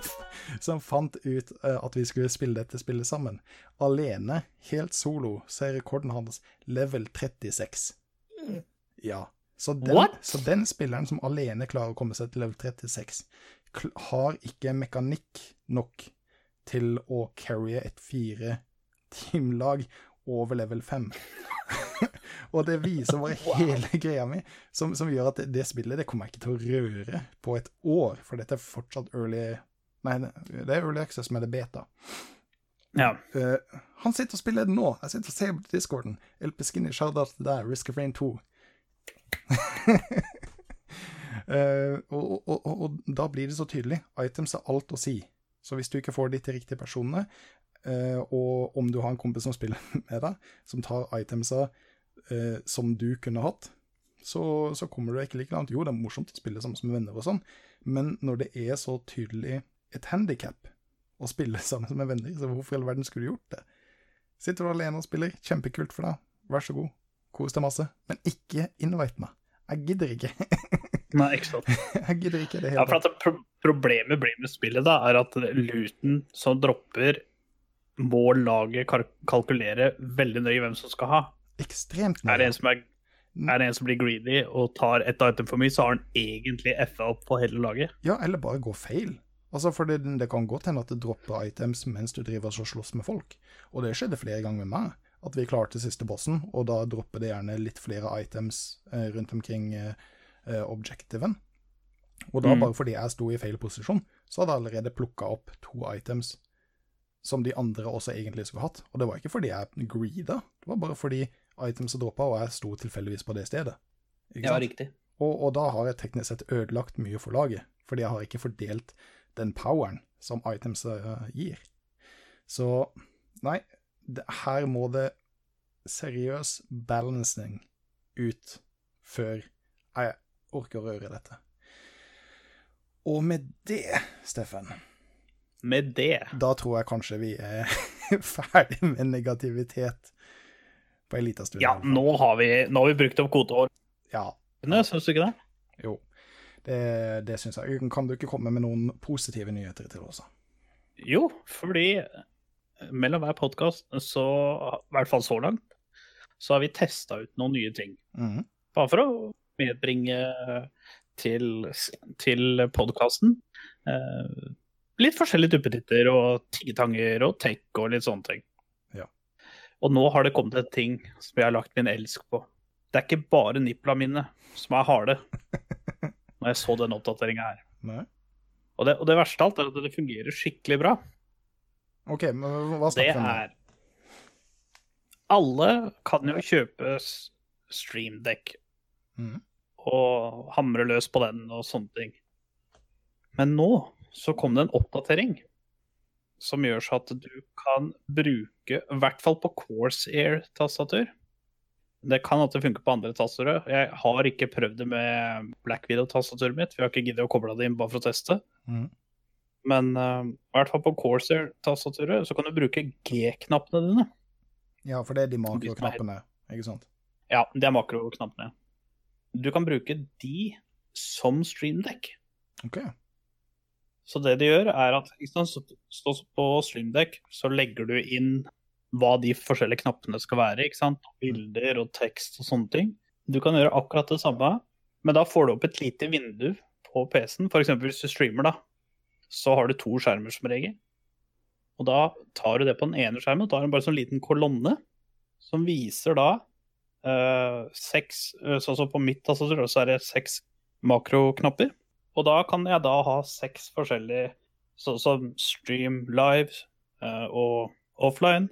som fant ut eh, at vi skulle spille dette spillet sammen, alene, helt solo, så er rekorden hans level 36. Ja. Så den, så den spilleren som alene klarer å komme seg til level 36, kl har ikke mekanikk nok til å carrye et fire teamlag over level 5. og det viser bare hele greia mi, som, som gjør at det, det spillet det kommer jeg ikke til å røre på et år, for dette er fortsatt early Nei, det er early access, men det er beta.
Ja.
Uh, han sitter og spiller det nå. Jeg sitter og ser på discorden. LP Skinny, shout-out til deg. Risk of Rain 2. Eh, og, og, og, og da blir det så tydelig. Items har alt å si. Så hvis du ikke får de til riktige personene, uh, og om du har en kompis som spiller med deg, som tar itemsa uh, som du kunne hatt, så, så kommer du ikke like langt. Jo, det er morsomt å spille sammen med venner og sånn, men når det er så tydelig et handikap å spille sammen med venner, så hvorfor i all verden skulle du gjort det? Sitter du alene og spiller, kjempekult for deg, vær så god, kos deg masse, men ikke invite meg. Jeg gidder ikke.
Nei, ikke sant.
Jeg gidder ikke det
Ja,
hele
for at pro Problemet blir med spillet da, er at looten som dropper, må laget kalkulere veldig nøye hvem som skal ha.
Ekstremt
Er det en som, er, er det en som blir greedy og tar et item for mye, så har han egentlig FA opp på hele laget.
Ja, eller bare gå feil. Altså, for det, det kan godt hende at det dropper items mens du driver og slåss med folk. Og det skjedde flere ganger med meg, at vi klarte siste bossen, og da dropper det gjerne litt flere items eh, rundt omkring eh, eh, objectiven. Og da,
Mm.
bare fordi jeg sto i feil posisjon, så hadde jeg allerede plukka opp to items som de andre også egentlig skulle hatt. Og det var ikke fordi jeg greeda, det var bare fordi itemset droppa, og jeg sto tilfeldigvis på det stedet. Ikke sant?
riktig.
Og, og da har jeg teknisk sett ødelagt mye for laget, fordi jeg har ikke fordelt den poweren som items gir. Så nei, det, her må det seriøs balancing ut før jeg orker å røre dette. Og med det, Steffen,
Med det
da tror jeg kanskje vi er ferdig med negativitet på en liten stund.
Ja, nå har vi, nå har vi brukt opp kvoteårene,
Ja,
syns du ikke det?
jo. Det, det syns jeg. Kan du ikke komme med noen positive nyheter til oss?
Jo, fordi mellom hver podkast, så i hvert fall så langt, så har vi testa ut noen nye ting.
Mm.
Bare for å medbringe til, til podkasten eh, litt forskjellige duppetitter og tiggetanger og tech og litt sånne ting.
Ja.
Og nå har det kommet et ting som jeg har lagt min elsk på. Det er ikke bare nipla mine som er harde, når jeg så den oppdateringa her. Og det, og det verste av alt er at det fungerer skikkelig bra.
OK, men hva snakker vi om? Det
er Alle kan jo kjøpe streamdekk
mm.
og hamre løs på den og sånne ting. Men nå så kom det en oppdatering som gjør så at du kan bruke, i hvert fall på Corsair-tastatur Det kan at det funker på andre tastaturer. Jeg har ikke prøvd det med Black Video-tastaturet mitt, Vi har ikke giddet å koble det inn bare for å teste.
Mhm.
Men uh, i hvert fall på Corsair-tastaturet så kan du bruke G-knappene dine.
Ja, for det er de makroknappene, ikke sant?
Ja, det er makroknappene. Du kan bruke de som streamdekk.
OK.
Så det de gjør, er at så på streamdekk så legger du inn hva de forskjellige knappene skal være. ikke sant? Bilder og tekst og sånne ting. Du kan gjøre akkurat det samme, men da får du opp et lite vindu på PC-en. F.eks. hvis du streamer, da, så har du to skjermer som regel. Og da tar du det på den ene skjermen, og da har du bare sånn liten kolonne som viser da eh, seks eh, Sånn som på mitt tastatur, så er det seks makroknapper. Og da kan jeg da ha seks forskjellige, sånn som stream live eh, og offline,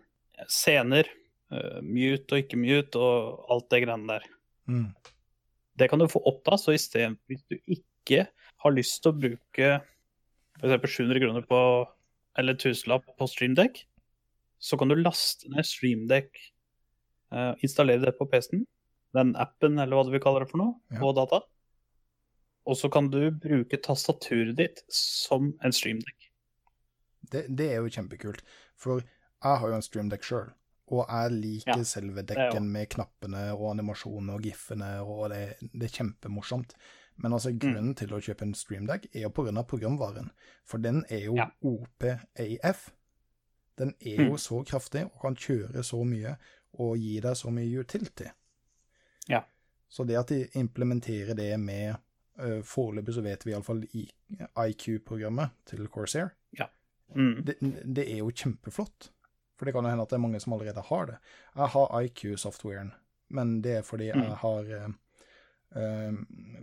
scener, eh, mute og ikke mute og alt det greiene der.
Mm.
Det kan du få opp da, så i stedet hvis du ikke har lyst til å bruke f.eks. 700 kroner på eller tusenlapp på StreamDeck, så kan du laste ned StreamDeck, uh, installere det på PC-en, den appen eller hva du vil kalle det for noe,
Ja.
på data. Og så kan du bruke tastaturet ditt som en StreamDeck.
Det, det er jo kjempekult. For jeg har jo en streamdeck sjøl, og jeg liker
Ja,
selve dekken med knappene og animasjonene og gif-ene, og det, det er kjempemorsomt. Men altså, grunnen til å kjøpe en streamdag er jo pga. programvaren, for den er jo
Ja.
OPAF. Den er jo så kraftig og kan kjøre så mye og gi deg så mye utility.
Ja.
Så det at de implementerer det med uh, Foreløpig så vet vi iallfall i IQ-programmet til Corsair,
Mm.
det, det er jo kjempeflott. For det kan jo hende at det er mange som allerede har det. Jeg har IQ-softwaren, men det er fordi
Mm.
jeg har eh,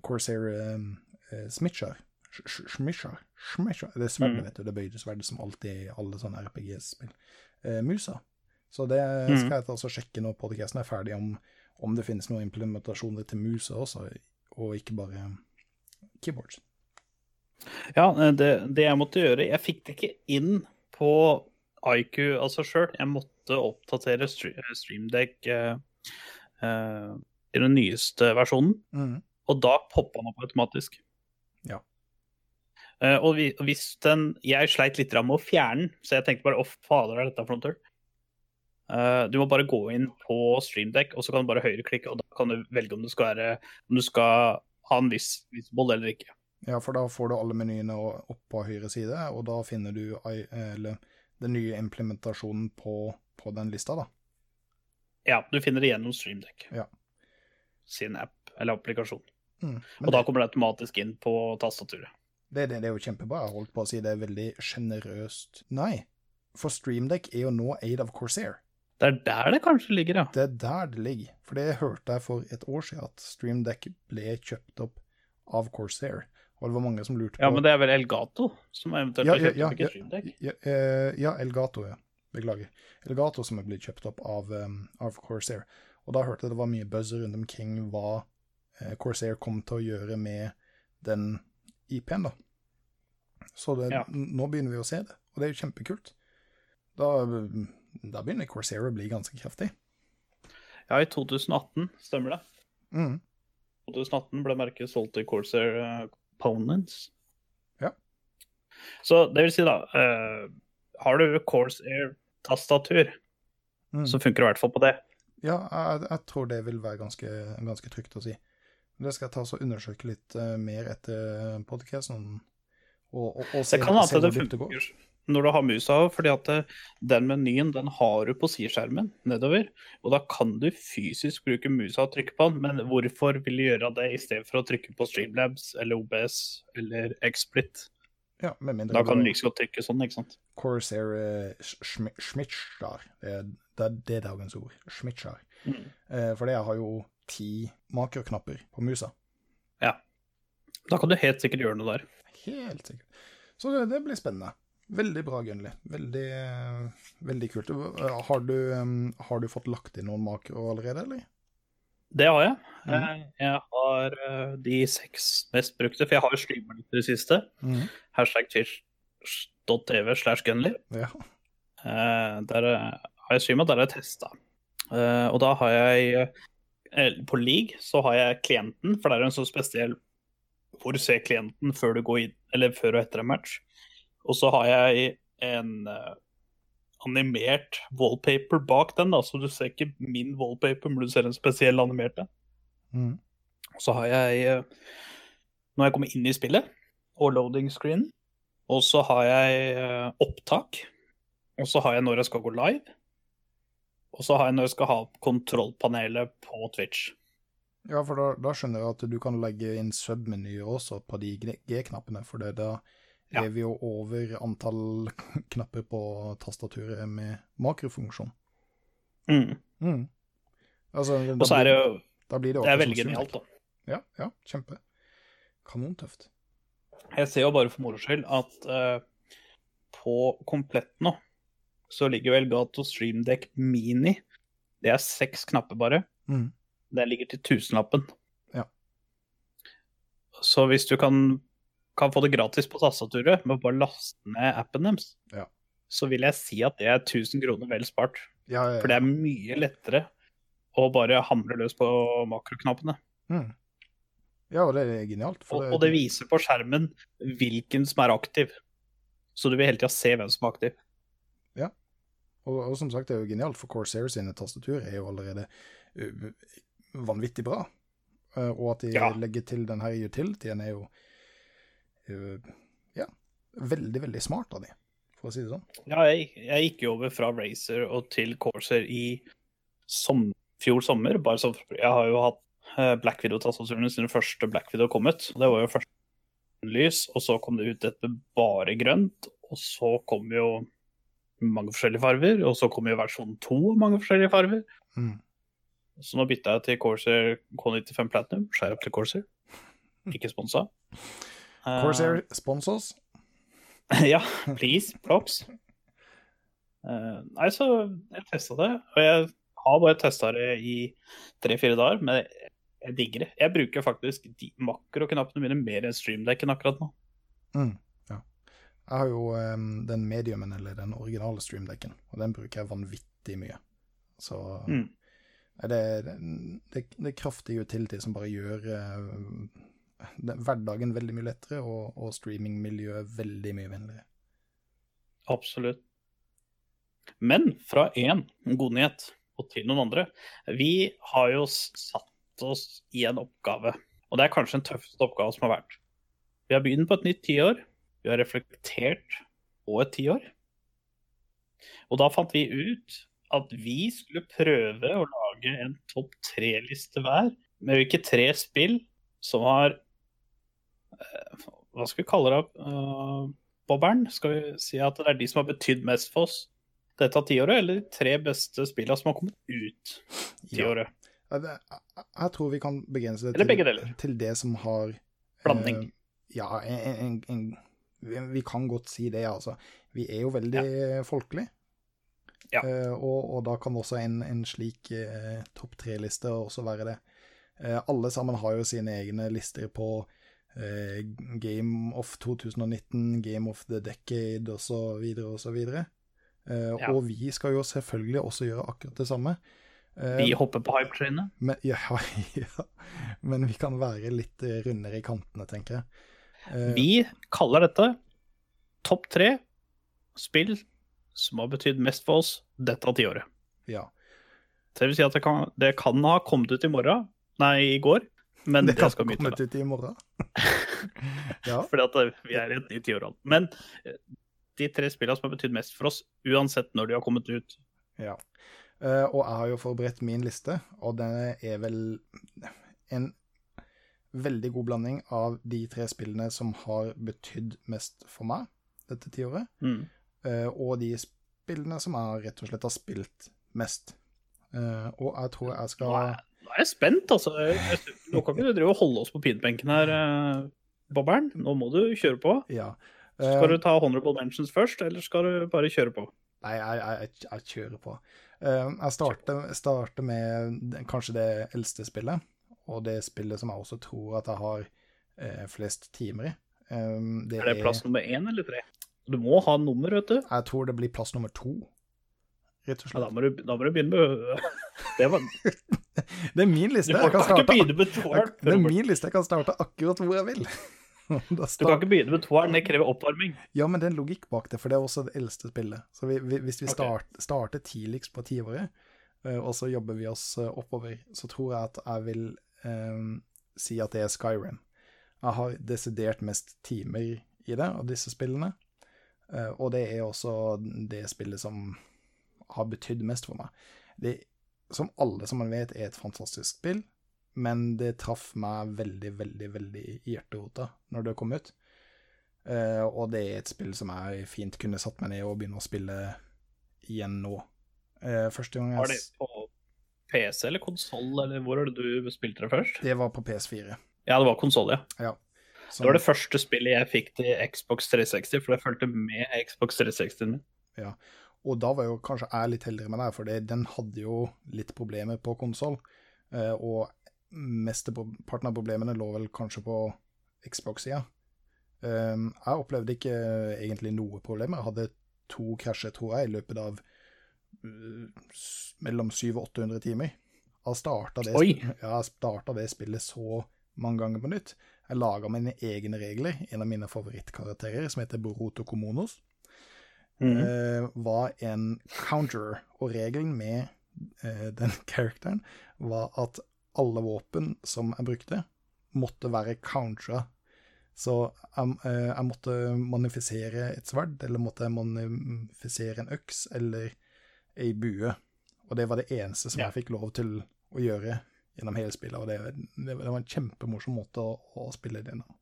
Corsair uh, Smitchar. Sh- sh- Schmischer. Schmischer. Det er sverdet,
Mm.
vet du. Det bøyde sverdet som alltid i alle sånne RPG-spill. Eh, musa. Så det
Mm.
skal jeg altså sjekke når podcasten er ferdig, om, om det finnes noen implementasjoner til musa også, og ikke bare keyboards.
Ja, eh, det, det jeg måtte gjøre Jeg fikk det ikke inn på IQ altså sjøl. Jeg måtte oppdatere stre- StreamDeck eh, eh, i den nyeste versjonen,
Mm.
og da poppa den opp automatisk.
Ja.
Uh, og vi- hvis den Jeg sleit litt med å fjerne den, så jeg tenkte bare å fader, er dette for noe tull? Eh, du må bare gå inn på StreamDeck, og så kan du bare høyreklikke, og da kan du velge om du skal, være, om du skal ha en viss visible eller ikke.
Ja, for da får du alle menyene opp på høyre side, og da finner du i- eller, den nye implementasjonen på, på den lista, da.
Ja, du finner det gjennom StreamDeck.
Ja.
Sin app eller applikasjon.
Mm.
Og da kommer det automatisk inn på tastaturet.
det, det, det er jo kjempebra. Jeg holdt på å si det er veldig sjenerøst. Nei, for StreamDeck er jo nå eid av Corsair.
Det er der det kanskje ligger, ja.
Det er der det ligger. For det hørte jeg for et år siden, at StreamDeck ble kjøpt opp av Corsair. Og det var mange som lurte på
Ja, men det er vel Elgato som eventuelt
Ja,
har kjøpt
ja,
opp ikke
ja.
StreamDeck?
Ja, eh, ja, Elgato, ja. Beklager. Elgato som er blitt kjøpt opp av, um, av Corsair. Og da hørte jeg det var mye buzz rundt omkring hva eh, Corsair kom til å gjøre med den IP-en, da. Så det,
Ja.
nå begynner vi å se det, og det er jo kjempekult. Da, da begynner Corsair å bli ganske kraftig.
Ja, i 2018, stemmer det.
Mm.
2018 ble merket solgt til Corsair eh, Components.
Ja.
Så det vil si, da uh, Har du Corsair-tastatur,
Mm.
så funker det i hvert fall på det.
Ja, jeg, jeg tror det vil være ganske, ganske trygt å si. Det skal jeg ta og undersøke litt eh, mer etter podcasten. Og, og, og se,
Det kan hende det funker når du har musa, fordi at eh, den menyen den har du på sideskjermen nedover. Og da kan du fysisk bruke musa og trykke på den, men hvorfor vil du gjøre det i stedet for å trykke på Streamlabs eller OBS eller XSplit?
Ja, med mindre
Da kan
du
like godt trykke sånn, ikke sant.
Corsair Det, er- det, er- det er dagens ord. Schmitschar.
Mm.
Eh, for det har jo ti makroknapper på musa. Ja.
Da kan du helt sikkert gjøre noe der.
Helt sikkert. Så det, det blir spennende. Veldig bra, Gunnli. Veldig, eh, veldig kult. Eh, Har du, har du fått lagt inn noen makro allerede, eller?
Det har jeg.
Mhm.
Eh, Jeg har eh, de seks mest brukte, for jeg har jo streama litt i det siste. Hashtag twitch.tv slash gunly.
Ja.
Eh, Der har jeg streama, der har jeg testa. Og da har jeg På league så har jeg klienten, for det er en så spesiell hvor du ser klienten før du går inn, eller før og etter en match. Og så har jeg en animert wallpaper bak den, da, så du ser ikke min wallpaper, men du ser en spesiell animert en.
Mm.
Så har jeg nå Når jeg kommer inn i spillet, og loading screen, og så har jeg eh, opptak, og så har jeg når jeg skal gå live, og så har jeg når jeg skal ha kontrollpanelet på Twitch.
Ja, for da, da skjønner jeg at du kan legge inn submenyer også på de G-knappene, for det, da
Ja.
er vi jo over antall knapper på tastaturet med makrofunksjon.
Mm.
Mm. Altså, da
Og så er det jo
det
Det er veldig
som
genialt, da.
Ja, ja, kjempe. Kanontøft.
Jeg ser jo bare for moro skyld at uh, på komplett nå så ligger jo Elgato Streamdeck Mini. Det er seks knapper bare.
Mm.
Den ligger til tusenlappen.
Ja.
Så hvis du kan, kan få det gratis på tastaturet med å bare laste ned appen deres,
Ja.
så vil jeg si at det er 1000 kroner vel spart.
Ja, ja, ja.
For det er mye lettere å bare hamre løs på makroknappene.
Mm. Ja, og det er genialt. For
Og, og det viser på skjermen hvilken som er aktiv. Så du vil hele tida se hvem som er aktiv.
Og, og som sagt, det er jo genialt, for Corsair sine tastatur er jo allerede uh, vanvittig bra. Uh, og at de
Ja.
legger til den her utilityen er jo ja, veldig, veldig smart av de, for å si det sånn.
Ja, jeg, jeg gikk jo over fra Racer og til Corsair i som, fjor sommer. Bare så, jeg har jo hatt eh, Black Video-tastaturene siden første Black Video kom ut. Det var jo først lys, og så kom det ut et med bare grønt. Og så kom jo mange forskjellige farger, og så kom jo versjon 2 mange forskjellige farger.
Mm.
Så nå bytta jeg til Corsair K95 Platinum. Skjær opp til Corsair. Ikke sponsa. Eh,
spons oss.
ja, please, props. Uh, nei, så jeg testa det, og jeg har bare testa det i tre-fire dager, men jeg, digger det. Jeg bruker faktisk makroknappene mine mer enn streamdekken akkurat nå.
Mm. Ja. Jeg har jo um, den mediumen, eller den originale streamdekken, og den bruker jeg vanvittig mye. Så
Mm.
Det, det, det, det er kraftig utility som bare gjør det, hverdagen veldig mye lettere, og, og streamingmiljøet veldig mye vennligere.
Absolutt. Men fra én god nyhet og til noen andre. Vi har jo satt oss i en oppgave, og det er kanskje den tøffeste oppgaven som har vært. Vi har begynt på et nytt tiår. Vi har reflektert på et tiår. Og da fant vi ut at vi skulle prøve å lage en topp tre-liste hver, med hvilke tre spill som har Hva skal vi kalle det? Uh, bobberen? Skal vi si at det er de som har betydd mest for oss dette tiåret, eller de tre beste spillene som har kommet ut tiåret?
Ja. jeg, tror vi kan begrense det til, til det som har
Blanding.
Uh, ja, en, en, en, vi, kan godt si det, altså. Vi er jo veldig folkelige.
Ja.
Uh, og, og da kan også en, en slik uh, topp tre-liste også være det. Uh, alle sammen har jo sine egne lister på eh, Game of 2019, Game of the Decade osv. osv. Eh,
Ja.
Og vi skal jo selvfølgelig også gjøre akkurat det samme. Eh,
Vi hopper på hype-trainet.
men, ja, ja, men vi kan være litt rundere i kantene, tenker jeg. Eh,
Vi kaller dette topp tre spill som har betydd mest for oss dette tiåret.
Ja.
Det vil si at det kan, det kan ha kommet ut i morgen, nei, i går, men det,
det
skal vi
komme
ikke
ut i morgen. ja.
Fordi vi er i et nytt. Men eh, de tre spillene som har betydd mest for oss, uansett når de har kommet ut
Ja. Eh, og jeg har jo forberedt min liste, og den er vel en veldig god blanding av de tre spillene som har betydd mest for meg dette tiåret,
mm.
eh, og de spillene som jeg rett og slett har spilt mest. Og jeg tror jeg skal
er, er spent, altså. Nå kan ikke du drive og holde oss på pinbenken her, Bobbern. Bobberen. Nå må du kjøre på.
Ja.
Skal
Eh,
du ta honorable mentions først, eller skal du bare kjøre på?
Nei, jeg, jeg, jeg, jeg kjører på. Uh, jeg starter, starter med kanskje det eldste spillet, og det spillet som jeg også tror at jeg har uh, flest timer i. Um, det
Er det plass nummer én eller tre? Du må ha nummer, vet du.
Jeg tror det blir plass nummer to, rett og
Ja, da, må du da må du begynne med det var,
Det er min liste.
Du
Jeg
kan ikke
starte, jeg, det er min liste. Jeg kan starte akkurat hvor jeg vil. Da
Du kan ikke begynne med toeren, det krever oppvarming.
ja, men det er en logikk bak det, for det er også det eldste spillet. Så vi, vi, hvis vi start, okay. starter tidligst på tiåret, eh, og så jobber vi oss eh, oppover, så tror jeg at jeg vil um, si at det er Skyrim. Jeg har desidert mest timer i det av disse spillene, og det er også det spillet som har betydd mest for meg. Det, som alle som man vet, er et fantastisk spill, men det traff meg veldig, veldig, veldig i hjerterota når det kom ut. Uh, og det er et spill som jeg fint kunne satt meg ned og begynne å spille igjen nå. Uh, første gang jeg Var
det på PC eller konsoll, eller hvor er det du spilte det først?
Det var på PS4.
Ja, det var konsoll, ja.
Ja. Så-
Det var det første spillet jeg fikk til Xbox 360, for det fulgte med Xbox 360-en min.
Og da var jo kanskje jeg litt heldigere med det, for den hadde jo litt problemer på konsoll. Eh, og mesteparten av problemene lå vel kanskje på Xbox-sida. Eh, jeg opplevde ikke egentlig noe problemer. Jeg hadde to krasjer, tror jeg, i løpet av eh, mellom 700 og 800 timer. Jeg starta det, ja, jeg det spillet så mange ganger på nytt. Jeg laga mine egne regler. En av mine favorittkarakterer, som heter Boruto Komonos Eh, var en counter, og regelen med eh, den characteren var at alle våpen som jeg brukte, måtte være countera. Så jeg, eh, jeg måtte manifisere et sverd, eller måtte jeg manifisere en øks, eller ei bue. Og det var det eneste som
Ja.
jeg fikk lov til å gjøre gjennom hele spillet, og det, det, det var en kjempemorsom måte å, å spille det på.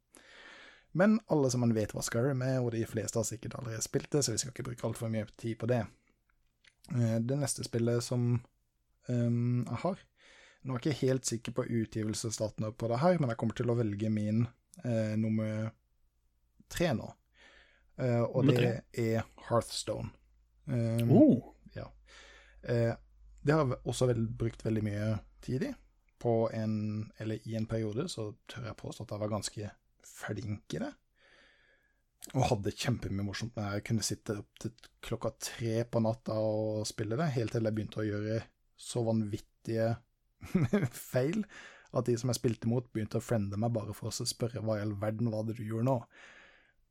Men alle som man vet hva Skyrim er, og de fleste har sikkert allerede spilt det, så vi skal ikke bruke altfor mye tid på det. Eh, Det neste spillet som um, jeg har Nå er jeg ikke helt sikker på utgivelsesdatene på det her, men jeg kommer til å velge min uh, nummer tre nå. Uh, og
Nummer
det er Hearthstone. Um,
Oh.
Eh, det har jeg også vel brukt veldig mye tid i. På en, eller i en periode så tør jeg påstå at jeg var ganske flink i det. Og hadde kjempemye morsomt når jeg kunne sitte opp til klokka tre på natta og spille det, helt til jeg begynte å gjøre så vanvittige feil at de som jeg spilte mot, begynte å friende meg bare for å spørre hva i all verden var det du gjorde nå?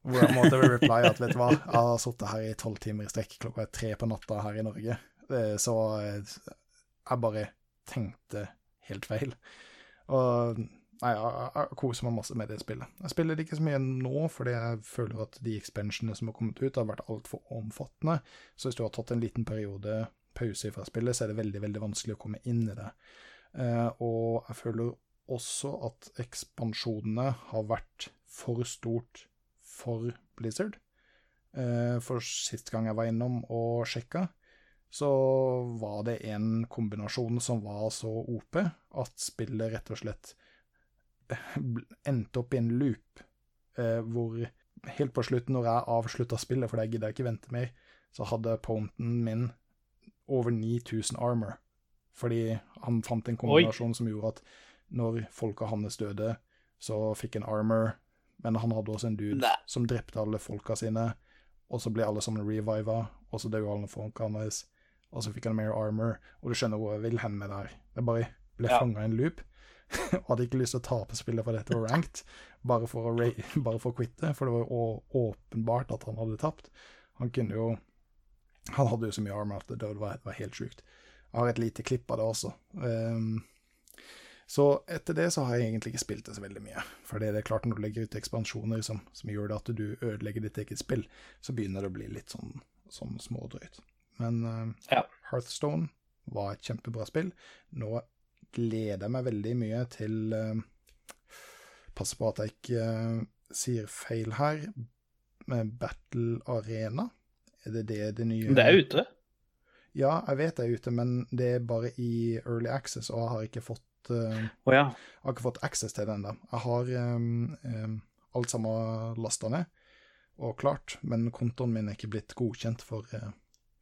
Hvor jeg måtte reply at vet du hva, jeg har sittet her i tolv timer i strekk, klokka tre på natta her i Norge. Eh, Så eh, jeg bare tenkte helt feil. Og nei, jeg, jeg, koser meg masse med det spillet. Jeg spiller ikke så mye nå, fordi jeg føler at de expansionene som har kommet ut, har vært altfor omfattende. Så hvis du har tatt en liten periode pause fra spillet, så er det veldig, veldig vanskelig å komme inn i det. Eh, og jeg føler også at ekspansjonene har vært for stort for Blizzard. Eh, for sist gang jeg var innom og sjekka, så var det en kombinasjon som var så OP at spillet rett og slett endte opp i en loop, eh, hvor helt på slutten, når jeg avslutta spillet, for det gidder jeg ikke vente mer, så hadde ponten min over 9000 armor. Fordi han fant en kombinasjon som gjorde at når folka hans døde, så fikk han armor, men han hadde også en dude
Nei.
som drepte alle folka sine, og så ble alle sammen reviva, og så døde alle folka hans, og så fikk han mer armor, og du skjønner hvor jeg vil hen med det her. Det bare ble
Ja.
fanga i en loop. og hadde ikke lyst til å tape spillet for dette var ranked, bare for å, bare for å quitte, for det var jo åpenbart at han hadde tapt. Han kunne jo Han hadde jo så mye armor at det det var, det var helt sjukt. Jeg har et lite klipp av det også. Um, så etter det så har jeg egentlig ikke spilt det så veldig mye. For det er klart når du legger ut ekspansjoner som, som gjør det at du ødelegger ditt eget spill, så begynner det å bli litt sånn, sånn smådrøyt. Men uh,
Ja.
Hearthstone var et kjempebra spill. Nå gleder meg veldig mye til uh, Pass på at jeg ikke uh, sier feil her. Med Battle Arena. Er det det det nye
Det er ute.
Ja, jeg vet det er ute, men det er bare i Early Access, og jeg har ikke fått uh,
oh, ja.
jeg har ikke fått access til den ennå. Jeg har um, um, alt sammen lasta ned og klart, men kontoen min er ikke blitt godkjent for,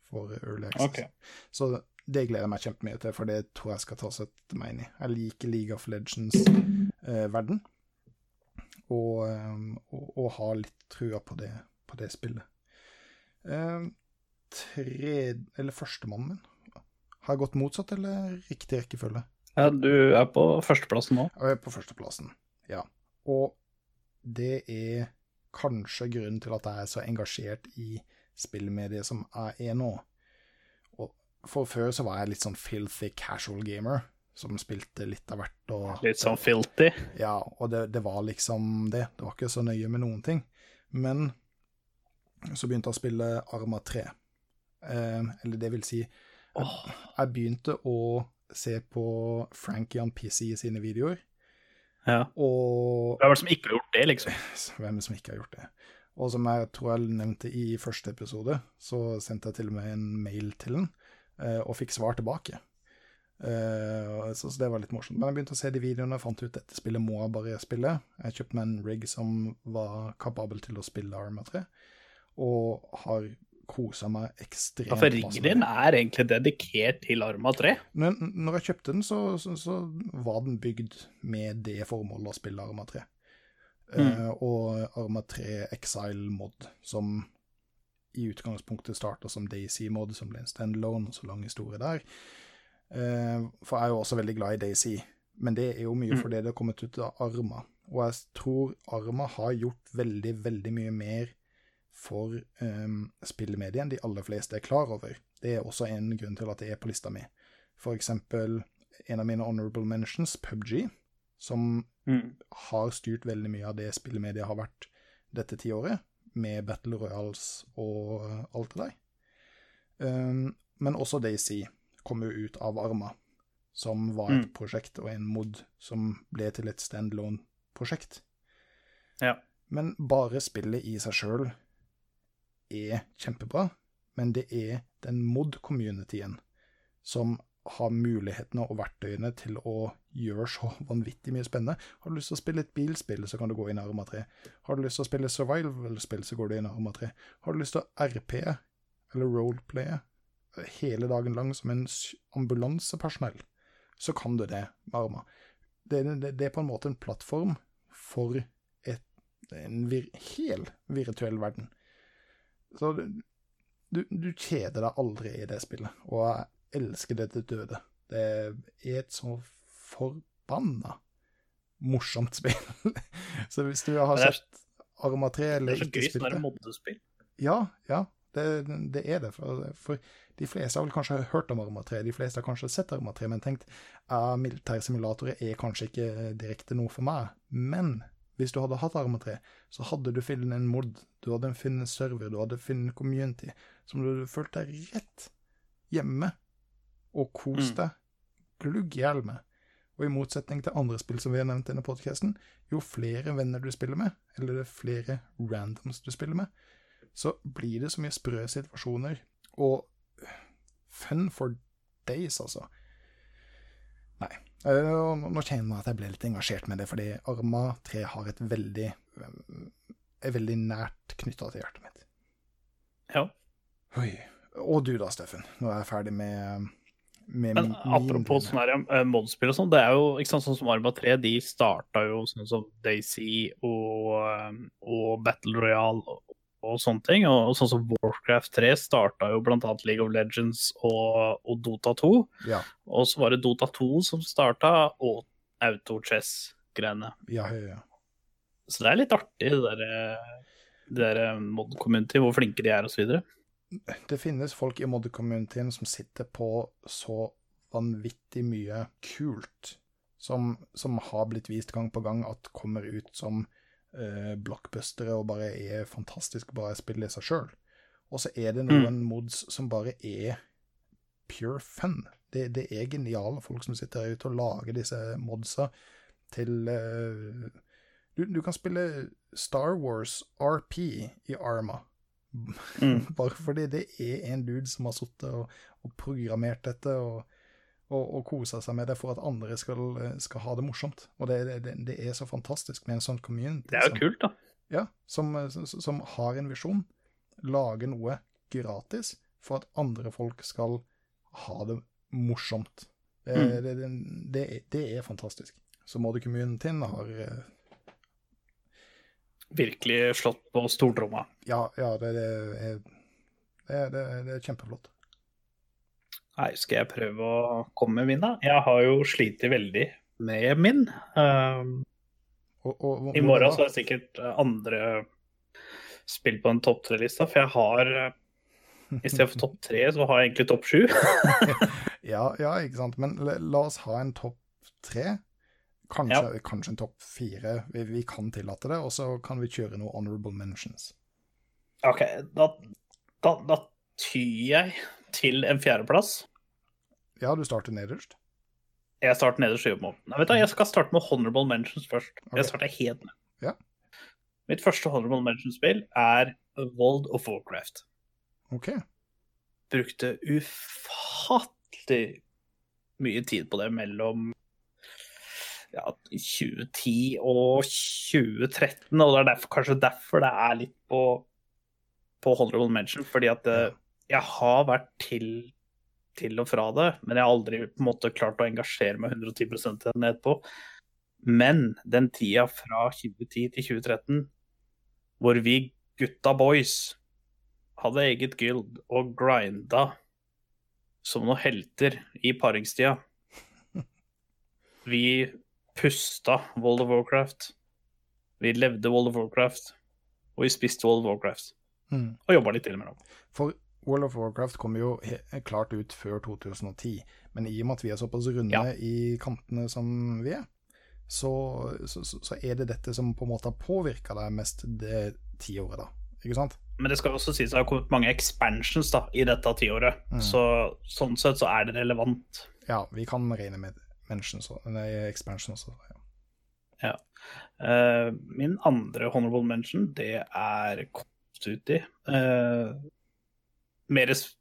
for Early Access.
Okay.
Så det gleder jeg meg kjempemye til, for det tror jeg skal ta seg meg inn i. Jeg liker League of Legends-verden, og, um, og, og har litt trua på det, på det spillet. Eh, tre, eller førstemannen min, har jeg gått motsatt eller riktig rekkefølge?
ja. Du er på førsteplassen nå.
Jeg er på førsteplassen, ja. Og det er kanskje grunnen til at jeg er så engasjert i spillmediet som jeg er nå. For før så var jeg litt sånn filthy casual gamer, som spilte litt av hvert. Og,
Litt sånn filthy?
Ja, og det, det var liksom det. Det var ikke så nøye med noen ting. Men så begynte jeg å spille Arma 3. Eh, eller det vil si, jeg, jeg begynte å se på Frankie on PC sine videoer.
Ja.
Og
Hvem er det som ikke har gjort det, liksom?
hvem som ikke har gjort det? Og som jeg tror jeg nevnte i første episode, så sendte jeg til og med en mail til den, og fikk svar tilbake. Eh, så, så det var litt morsomt. Men jeg begynte å se de videoene og fant ut at dette spillet må jeg bare spille. Jeg kjøpte meg en rig som var kapabel til å spille Arma 3, og har kosa meg ekstremt
Ja, for
riggen
din er egentlig dedikert til Arma 3.
Når, når jeg kjøpte den, så, så, så var den bygd med det formålet å spille Arma 3. Eh, og Arma 3 Exile mod, som i utgangspunktet starta som Daisy-mode, som ble en standalone, og så lang historie der. Eh, for jeg er jo også veldig glad i Daisy, men det er jo mye fordi det har kommet ut av Arma. Og jeg tror Arma har gjort veldig, veldig mye mer for um, spillemediet enn de aller fleste er klar over. Det er også en grunn til at det er på lista mi. For eksempel en av mine honorable mentions, PubG, som
Mm.
har styrt veldig mye av det spillemediet har vært dette tiåret, med Battle Royals og alt det der. Um, men også Daisy kom jo ut av Arma, som var et
Mm.
prosjekt og en mod som ble til et standalone-prosjekt.
Ja.
Men bare spillet i seg sjøl er kjempebra, men det er den mod-communityen som har mulighetene og verktøyene til å gjøre så vanvittig mye spennende. Har du lyst til å spille et bilspill, så kan du gå inn i Arma 3. Har du lyst til å spille survival-spill, så går du inn i Arma 3. Har du lyst til å RP eller roleplaye hele dagen lang som en ambulansepersonell, så kan du det med Arma. Det, det, det er på en måte en plattform for et, en vir, hel virtuell verden. Så du, du, du kjeder deg aldri i det spillet, og jeg elsker det til døde. Det er et så forbanna morsomt spill. så hvis du har sett Arma 3
Det
Det
er så gøy
spilt
sånn moddespill.
Ja, ja, det, det er det. For, for de fleste har vel kanskje hørt om Arma 3, de fleste har kanskje sett Arma 3, men tenkt ja, militærsimulatorer er kanskje ikke direkte noe for meg. Men hvis du hadde hatt Arma 3, så hadde du funnet en mod, du hadde funnet en server, du hadde funnet community, som du følte deg rett hjemme og kost
Mm.
glugg i hjel med. Og i motsetning til andre spill som vi har nevnt i denne podcasten, jo flere venner du spiller med, eller det er flere randoms du spiller med, så blir det så mye sprø situasjoner, og fun for days, altså. Nei. Eh, Nå kjenner jeg at jeg ble litt engasjert med det, fordi Arma 3 har et veldig er veldig nært knytta til hjertet mitt.
Ja.
Oi. Og du da, Steffen. Nå er jeg ferdig med, med
Men apropos sånn her, eh, modspill og sånn, det er jo ikke sant, sånn som Arma 3, de starta jo sånn som Daisy og, eh, og Battle Royale og, og sånne ting. Og, og sånn som Warcraft 3 starta jo blant annet League of Legends og, og Dota 2.
Ja.
Og så var det Dota 2 som starta, og auto-chess-greiene.
Ja, ja, ja.
Så det er litt artig, det der, der mod-community, hvor flinke de er osv.
Det finnes folk i mod-communityen som sitter på så vanvittig mye kult som, som har blitt vist gang på gang at kommer ut som eh, blockbustere og bare er fantastisk bra spill i seg sjøl. Og så er det noen mods som bare er pure fun. Det, det er geniale folk som sitter der ute og lager disse modsa til eh, du, du kan spille Star Wars RP i Arma.
Mm.
Bare fordi det er en dude som har sittet og, og programmert dette og, og, og kosa seg med det for at andre skal, skal ha det morsomt. Og det, det, det er så fantastisk med en sånn community.
Det er jo
som-
kult, da.
ja, som, som, har en visjon. Lage noe gratis for at andre folk skal ha det morsomt. Det,
Mm.
det, det, det, er- fantastisk. Så Moddy-communityen har eh,
Virkelig slått på stortromma.
Ja, ja det, det, er, det, er- det, er- det er kjempeflott.
Nei, skal jeg prøve å komme med min, da? Jeg har jo slitt veldig med min. Um,
Og, og,
I morgen så har jeg sikkert eh, andre spill på den topp tre-lista, for jeg har eh, I stedet for topp tre, så har jeg egentlig topp sju.
Ja, ja, ikke sant. Men la oss ha en topp tre. Kanskje, kanskje en topp fire. Vi, vi kan tillate det. Og så kan vi kjøre noen honorable mentions.
OK, da, da, da tyr jeg til en fjerdeplass.
Ja, du starter nederst.
Jeg starter nederst i jobbmåten. Nei, vet du, jeg skal starte med honorable mentions først.
Okay.
Jeg starter helt ned.
Ja.
Mitt første honorable mention-spill er World of Warcraft.
OK.
Brukte ufattelig mye tid på det mellom ja, 2010 og 2013, og det er derfor, kanskje derfor det er litt på, på honorable mention, fordi at eh, jeg har vært til, til og fra det, men jeg har aldri på en måte klart å engasjere meg 110 til den etterpå. Men den tida fra 2010 til 2013, hvor vi gutta boys hadde eget guild og grinda som noen helter i paringstida. Vi pusta World of Warcraft. Vi levde World of Warcraft. Og vi spiste World of Warcraft.
Mm.
Og jobba litt innimellom.
For World of Warcraft kom jo klart ut før 2010, men i og med at vi er såpass runde
Ja.
i kantene som vi er, så, så, så er det dette som på en måte har påvirka deg mest det tiåret, da. Ikke sant?
Men det skal også sies det har kommet mange expansions da, i dette tiåret.
Mm.
Så sånn sett så er det relevant.
Ja, vi kan regne med nei, expansion også. Ja.
Eh, min andre honorable mention, det er Duty. Uh, mer sp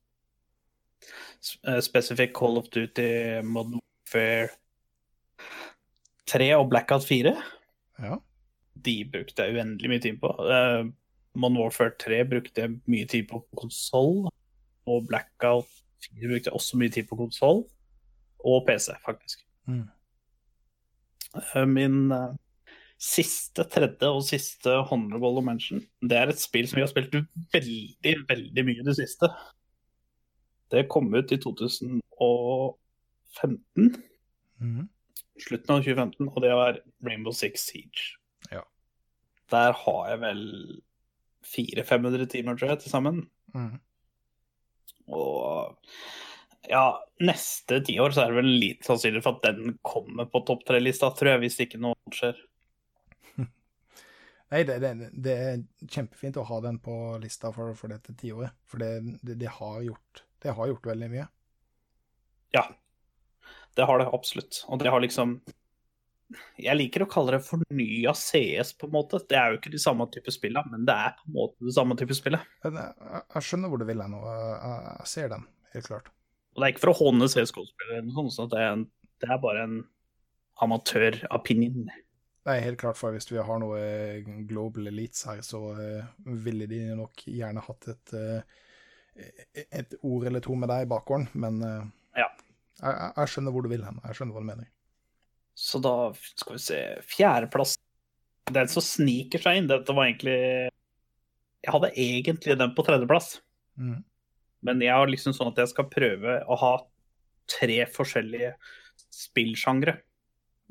eh, Call of Duty Modern Warfare 3 og Blackout 4.
ja.
De brukte jeg uendelig mye tid på. Uh, Modern Warfare 3 brukte jeg mye tid på konsoll. Og Blackout 4 brukte jeg også mye tid på konsoll. Og PC, faktisk.
Mm.
Eh, Min eh, siste, tredje og siste honorable mention, det er et spill som vi har spilt veldig, veldig mye i det siste. Det kom ut i 2015,
Mm.
slutten av 2015, og det var Rainbow Six Siege.
Ja.
Der har jeg vel 400-500 timer, tror jeg, til sammen.
Mm.
Og ja, neste tiår så er det vel lite sannsynlig for at den kommer på topp tre-lista, tror jeg, hvis ikke noe skjer.
Nei, det, det, det er kjempefint å ha den på lista for, for dette tiåret, for det, det, har gjort, det har gjort veldig mye.
Ja, det har det absolutt. Og det har liksom Jeg liker å kalle det fornya CS, på en måte. Det er jo ikke de samme type spillene, men det er på en måte det samme type spillet.
Jeg, jeg, skjønner hvor du vil hen, jeg, jeg ser den, helt klart.
Og det er ikke for å håne CSK-spillere, sånn så det det er bare en amatør-opinion.
Nei, helt klart, for hvis vi har noe eh, global elites her, så eh, ville de nok gjerne hatt et, eh, et ord eller to med deg i bakgården, men
Ja.
jeg, jeg skjønner hvor du vil hen. Jeg skjønner hva du mener.
Så da skal vi se Fjerdeplass. Den som sniker seg inn, dette var egentlig Jeg hadde egentlig den på tredjeplass.
Mm.
Men jeg har liksom sånn at jeg skal prøve å ha tre forskjellige spillsjangre.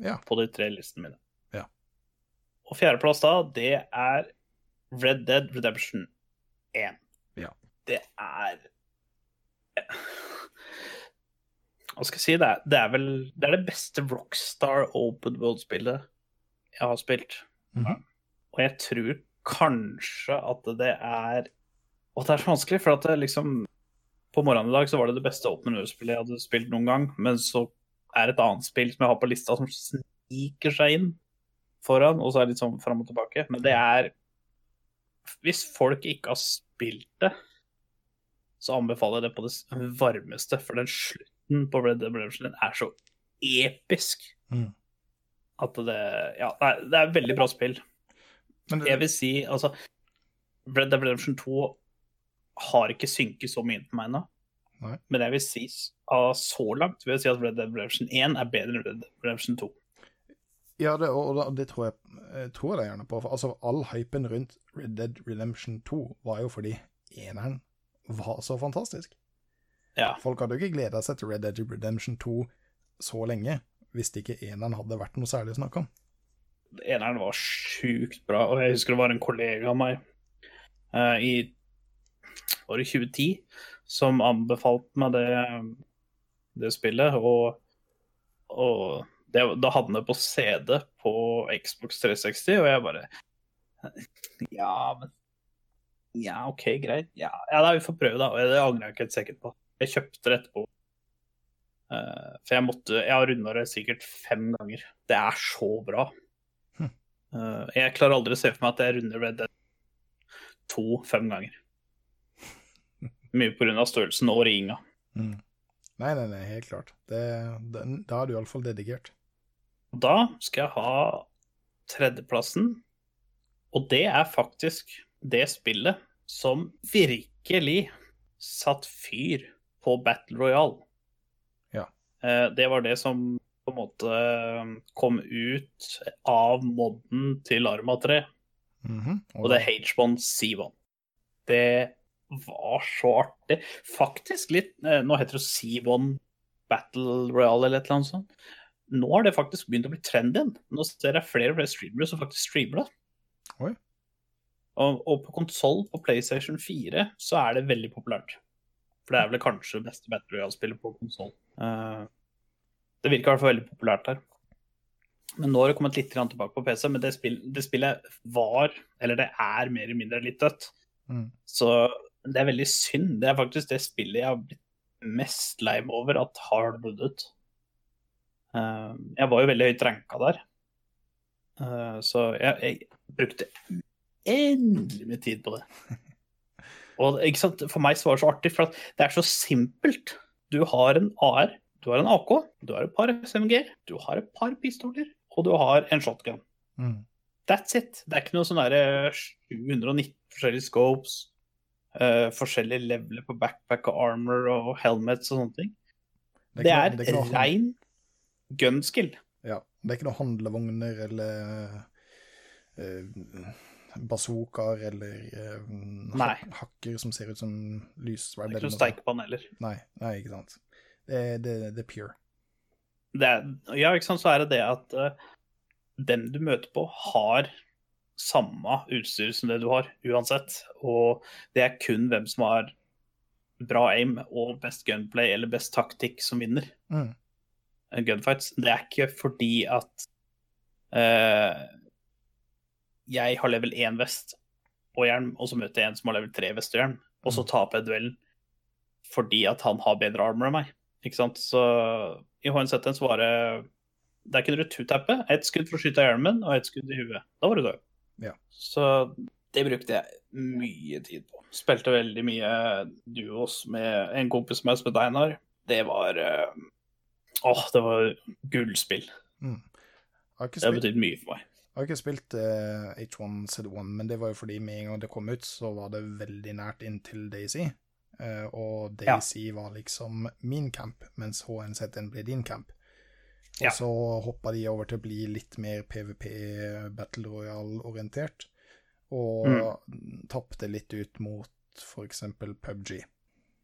Ja.
på de tre listene mine.
Ja.
Og fjerdeplass da, det er Red Dead Redemption 1.
Ja.
Det er Hva skal jeg si? Det er, det er vel det er det beste Rockstar Open World-spillet jeg har spilt.
Mhm.
Og jeg tror kanskje at det er Og det er så vanskelig, for at det liksom På morgenen i dag så var det det beste Open World-spillet jeg hadde spilt noen gang, men så er det et annet spill som jeg har på lista som sniker seg inn foran, og så er det litt sånn fram og tilbake. Men det er Hvis folk ikke har spilt det, så anbefaler jeg det på det varmeste, for den slutten på Red Dead Redemption er så episk
Mm.
at det Ja, nei, det er et veldig bra spill.
Men det,
Jeg vil si, altså Red Dead Redemption 2 har ikke synket så mye inn på meg ennå. Men jeg vil si av så langt vil jeg si at Red Dead Redemption 1 er bedre enn Red Dead Redemption 2.
ja, det, og det tror jeg, jeg tror jeg gjerne på. For altså, all hypen rundt Red Dead Redemption 2 var jo fordi eneren var så fantastisk.
Ja.
Folk hadde jo ikke gleda seg til Red Dead Redemption 2 så lenge hvis ikke eneren hadde vært noe særlig å snakke om.
Eneren var sjukt bra, og jeg husker det var en kollega av meg uh, i var det 2010 som anbefalte meg det, det spillet, og, og det, da hadde det på CD på Xbox 360, og jeg bare Ja, men Ja, OK, greit. Ja, ja da, vi får prøve, da. Og det angrer jeg ikke et sekund på. Jeg kjøpte det etterpå. Uh, for jeg måtte Jeg har runda det sikkert fem ganger. Det er så bra.
Hm.
Eh, jeg klarer aldri å se for meg at jeg runder Red Dead 2 fem ganger. Mye pga. størrelsen og ringa.
Mm. Nei, nei, nei, helt klart. Det, det, da er du iallfall dedikert.
Da skal jeg ha tredjeplassen, og det er faktisk det spillet som virkelig satt fyr på Battle Royale.
Ja.
Eh, Det var det som på en måte eh, kom ut av modden til Arma 3,
Mhm.
og det er H1 C1. Det var så artig. Faktisk litt eh, Nå heter det C1 Battle Royale eller et eller annet sånt. Nå har det faktisk begynt å bli trenden. Nå ser jeg flere og flere streamere som faktisk streamer det.
Oi.
Og, og på konsoll på PlayStation 4 så er det veldig populært. For det er vel kanskje det beste Battle Royale-spillet på konsoll. det virker i hvert fall veldig populært her. Men nå har det kommet litt tilbake på PC, men det, spill, det spillet var, eller det er mer eller mindre litt dødt.
Mm.
Så det er veldig synd. Det er faktisk det spillet jeg har blitt mest lei meg over at har ut. Eh, jeg var jo veldig høyt ranka der. Eh, så jeg, jeg brukte endelig mye tid på det. Og ikke sant? For meg så var det så artig, for at det er så simpelt. Du har en AR, du har en AK, du har et par SMG, du har et par pistoler, og du har en shotgun.
Mm.
That's it. Det er ikke noe sånn derre 719 forskjellige scopes, eh, forskjellige leveler på backpack og armor og helmets og sånne ting. Det er,
noe- det er noe-
rein gunskill.
Ja. Det er ikke noen handlevogner eller uh, bazookaer eller
uh,
ha hakker som ser ut som lysverd.
Det er ikke noe
noe
steikepaneler.
Nei, nei, ikke sant. Det, det, det er pure.
Det er, ja, ikke sant, så er det det at uh, dem du møter på, har samme utstyr som det du har, uansett. Og det er kun hvem som har bra aim og best gunplay eller best taktikk som vinner.
Mm.
eh, gunfights. Det er ikke fordi at uh, jeg har level 1 vest og hjelm, og så møter jeg en som har level 3 vest og hjelm, og så taper jeg duellen fordi at han har bedre armor enn meg. Ikke sant? Så i HNZ-en så var det Der kunne du two-tappe. Ett skudd for å skyte av hjelmen, og ett skudd i huet. Da var du død.
Ja.
Så det brukte jeg mye tid på. Spilte veldig mye duos med en kompis som jeg som Einar. Det var eh, Åh, det var gullspill.
Mm.
Det har betydd mye for meg.
jeg har ikke spilt uh, H1Z1, men det var jo fordi med en gang det kom ut, så var det veldig nært inntil Daisy. Uh, og
Ja.
Var liksom min camp, mens HNZ1 ble din camp. Og
Ja.
så hoppa de over til å bli litt mer PVP, Battle Royal-orientert. og
Mm.
tapte litt ut mot f.eks. PubG.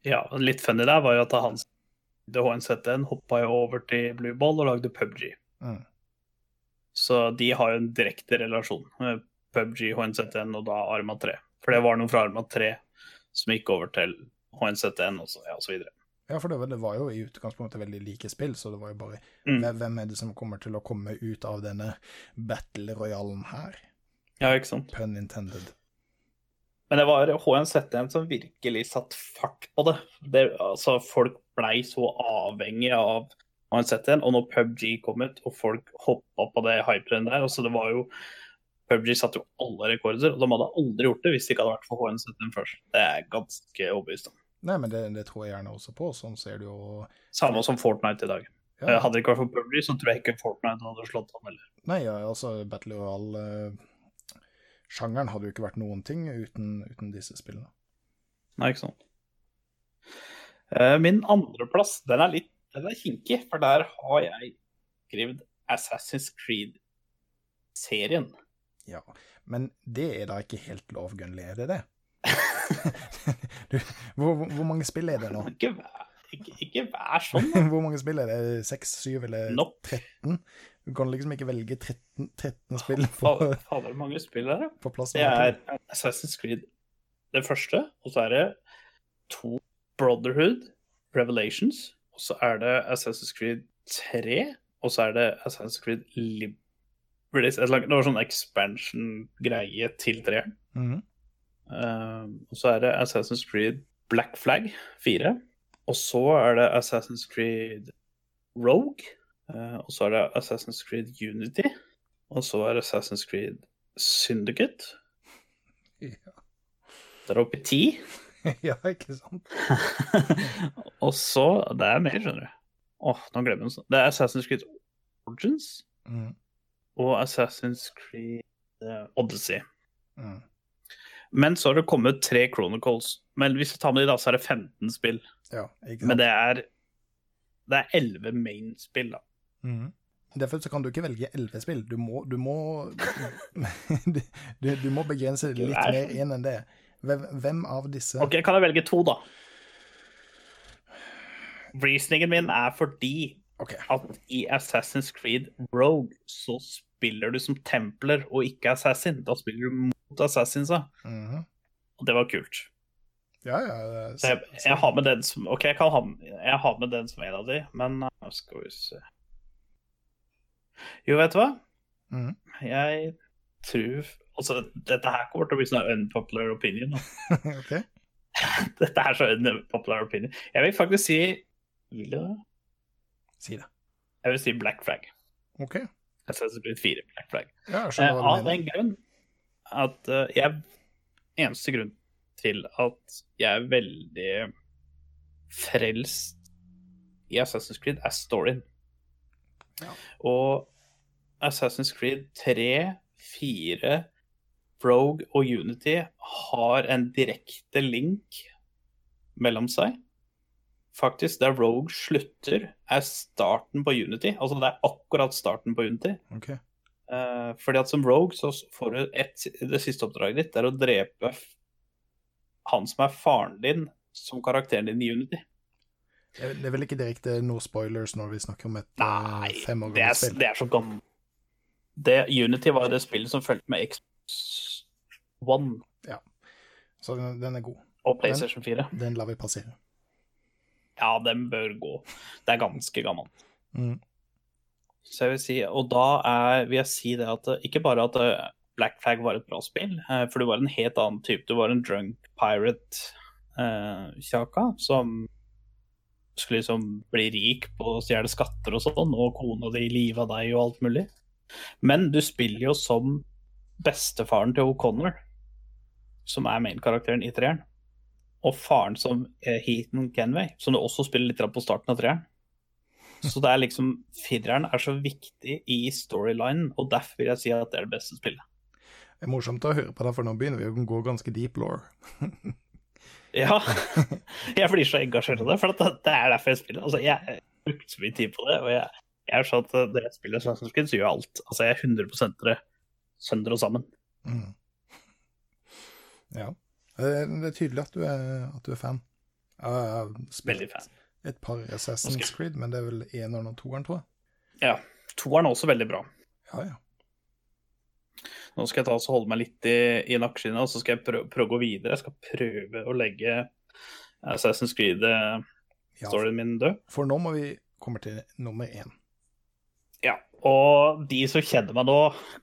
Ja, litt funny der var jo at han DHNZN HNZ1 hoppa jo over til Blue Ball og lagde PubG.
Mm.
Så de har jo en direkte relasjon. med PubG, HNZ1 og da Arma 3. For det var noen fra Arma 3 som gikk over til HNZ1 og så, ja, og så videre.
Ja, for det, var- jo i utgangspunktet veldig like spill, så det var jo bare
Mm.
hvem- er det som kommer til å komme ut av denne battle royalen her?
Ja, ikke sant.
Pun intended.
Men det var HNZ1 som virkelig satte fart på det. det altså, folk blei så avhengig av HNZ1, og når PubG kom ut, og folk hoppa på det hyperen der altså, det var jo PubG satte jo alle rekorder, og de hadde aldri gjort det hvis det ikke hadde vært for HNZ1 først. Det er ganske overbevist om.
Nei, men det, det tror jeg gjerne også på. Sånn ser du jo
Samme som Fortnite i dag.
ja.
Hadde det ikke vært for PubG, så tror jeg ikke Fortnite hadde slått an heller.
Nei, ja, altså Battle Royale-sjangeren hadde jo ikke vært noen ting uten, uten disse spillene.
Nei, ikke sant. Eh, Min andreplass, den er litt den er kinkig, for der har jeg skrevet Assassin's Creed-serien.
Ja, men det er da ikke helt lovgønnelig, er det det? Du, hvor, hvor- mange spill er det nå?
Ikke ikke, ikke vær sånn. da.
Hvor mange spill er det? Seks, syv eller
nope.
13? Du kan liksom ikke velge 13, 13 spill
Fader, hvor mange spill er det?
på plass.
Det er Assassin's Creed det første, og så er det to Brotherhood, Revelations, og så er det Assassin's Creed 3, og så er det Assassin's Creed Liberties. Det var sånn expansion-greie til treeren.
Mm
Eh, og så er det Assassin's Creed Black Flag 4. Og så er det Assassin's Creed Rogue. eh, og så er det Assassin's Creed Unity. Og så er det Assassin's Creed Syndicate.
Ja.
Det er oppe i ti.
ja, ikke sant?
og så Det er mer, skjønner du. Åh, nå glemmer jeg det. Det er Assassin's Creed Origins
mm.
og Assassin's Creed eh, Odyssey.
Mhm.
Men så har det kommet tre Chronicles. Men hvis vi tar med de, da, så er det 15 spill.
Ja?
Men det er det er 11 main-spill, da.
Mm. Derfor så kan du ikke velge elleve spill. Du må, du må du, du, du må begrense det litt
er
mer inn enn det. Hvem, hvem av disse
Ok, Kan jeg velge to, da? Reasoningen min er fordi
okay.
at i Assassin's Creed Rogue så spiller du som templer og ikke assassin. Da spiller du mot assassinsa,
-hmm.
og det var kult.
Ja, ja.
Så jeg, jeg har med den som OK, jeg, kan ha, jeg har med den som en av de, men nå skal vi se Jo, vet du hva?
Mhm.
Jeg tror Altså, dette her kommer til å bli sånn unpopular opinion.
okay.
Dette er så unpopular opinion. Jeg vil faktisk si Vil jeg det?
Si det.
Jeg vil si Black Flag.
OK.
Jeg syns det blir fire Black Flag.
Ja, jeg
Eh, av den grunn at eh, jeg Eneste grunn til at jeg er veldig frelst i Assassin's Creed, er storyen.
Ja.
Og Assassin's Creed 3, 4, Rogue og Unity har en direkte link mellom seg. Faktisk, der Rogue slutter, er starten på Unity. Altså det er akkurat starten på Unity.
OK.
Eh, fordi at som Rogue så får du et, det siste oppdraget ditt det er å drepe han som er faren din, som karakteren din i Unity.
Det er- vel ikke direkte noe spoilers når vi snakker om et eh,
Nei,
fem år
det
gammelt spill?
det er så gammelt. Det, Unity var det spillet som fulgte med Xbox One
Så den, den er god.
og PlayStation 4.
Den lar vi passere.
Ja, den bør gå. Det er ganske gammelt.
Mm.
Så jeg vil si, og da er, vil jeg si det at eh, ikke bare at eh, Black Flag var et bra spill, eh, for du var en helt annen type. Du var en drunk pirate-kjaka som skulle liksom bli rik på å stjele skatter og sånn, og kona di liva deg og alt mulig. Men du spiller jo som bestefaren til O'Connor, som er main-karakteren i treeren. Og faren som eh, Heaton Kenway, som du også spiller litt på starten av treeren. Så det er liksom Fireren er så viktig i storylinen, og derfor vil jeg si at det er det beste spillet.
Det er morsomt å høre på deg, for nå begynner vi å gå ganske deep law.
Ja, jeg blir så engasjert i det, for at det, det er derfor jeg spiller. Altså, jeg har brukt så mye tid på det, og jeg, jeg er sånn at når jeg spiller Creed, så gjør jeg alt. Altså, jeg er 100 det sønder og sammen.
Mm. Ja. Eh, Det er tydelig at du er, at du er fan. Uh,
Veldig fan.
Et par Assassin's. Creed, men det er vel eneren og toeren, tror jeg.
Ja. Toeren er også veldig bra.
Ja, ja.
Nå skal jeg ta og holde meg litt i, i nakkeskinnet, og så skal jeg prøve, prøve å gå videre. Jeg skal prøve å legge Assassin's Creed-storyen
Ja,
min død.
for nå må vi komme til nummer én.
Ja, og de som kjenner meg nå,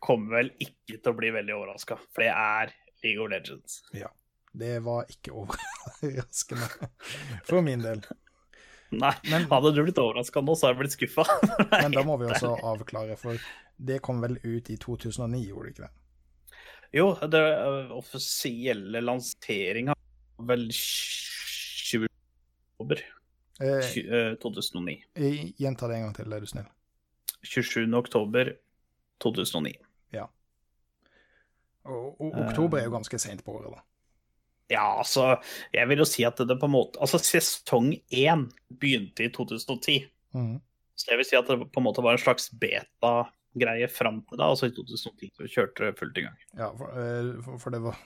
kommer vel ikke til å bli veldig overraska, for det er League of Legends.
Ja, Det var ikke overraskende for min del.
Nei,
Men-
hadde du blitt overraska nå, så hadde jeg blitt skuffa.
Men da må vi også avklare, for det kom vel ut i 2009, gjorde det ikke det?
Jo, det uh, offisielle lanseringa vel 20. oktober
Eh,
eh, 2009.
jeg- Gjenta det en gang til, er du snill.
27. oktober 2009.
Og, og oktober er jo ganske seint på året, da.
Ja, altså, jeg vil jo si at det på en måte Altså, sesong én begynte i 2010.
Mm.
Så jeg vil si at det på en måte var en slags beta-greie fram til da. Altså i 2010 så kjørte det fullt i gang.
Ja, for, eh, for, for det var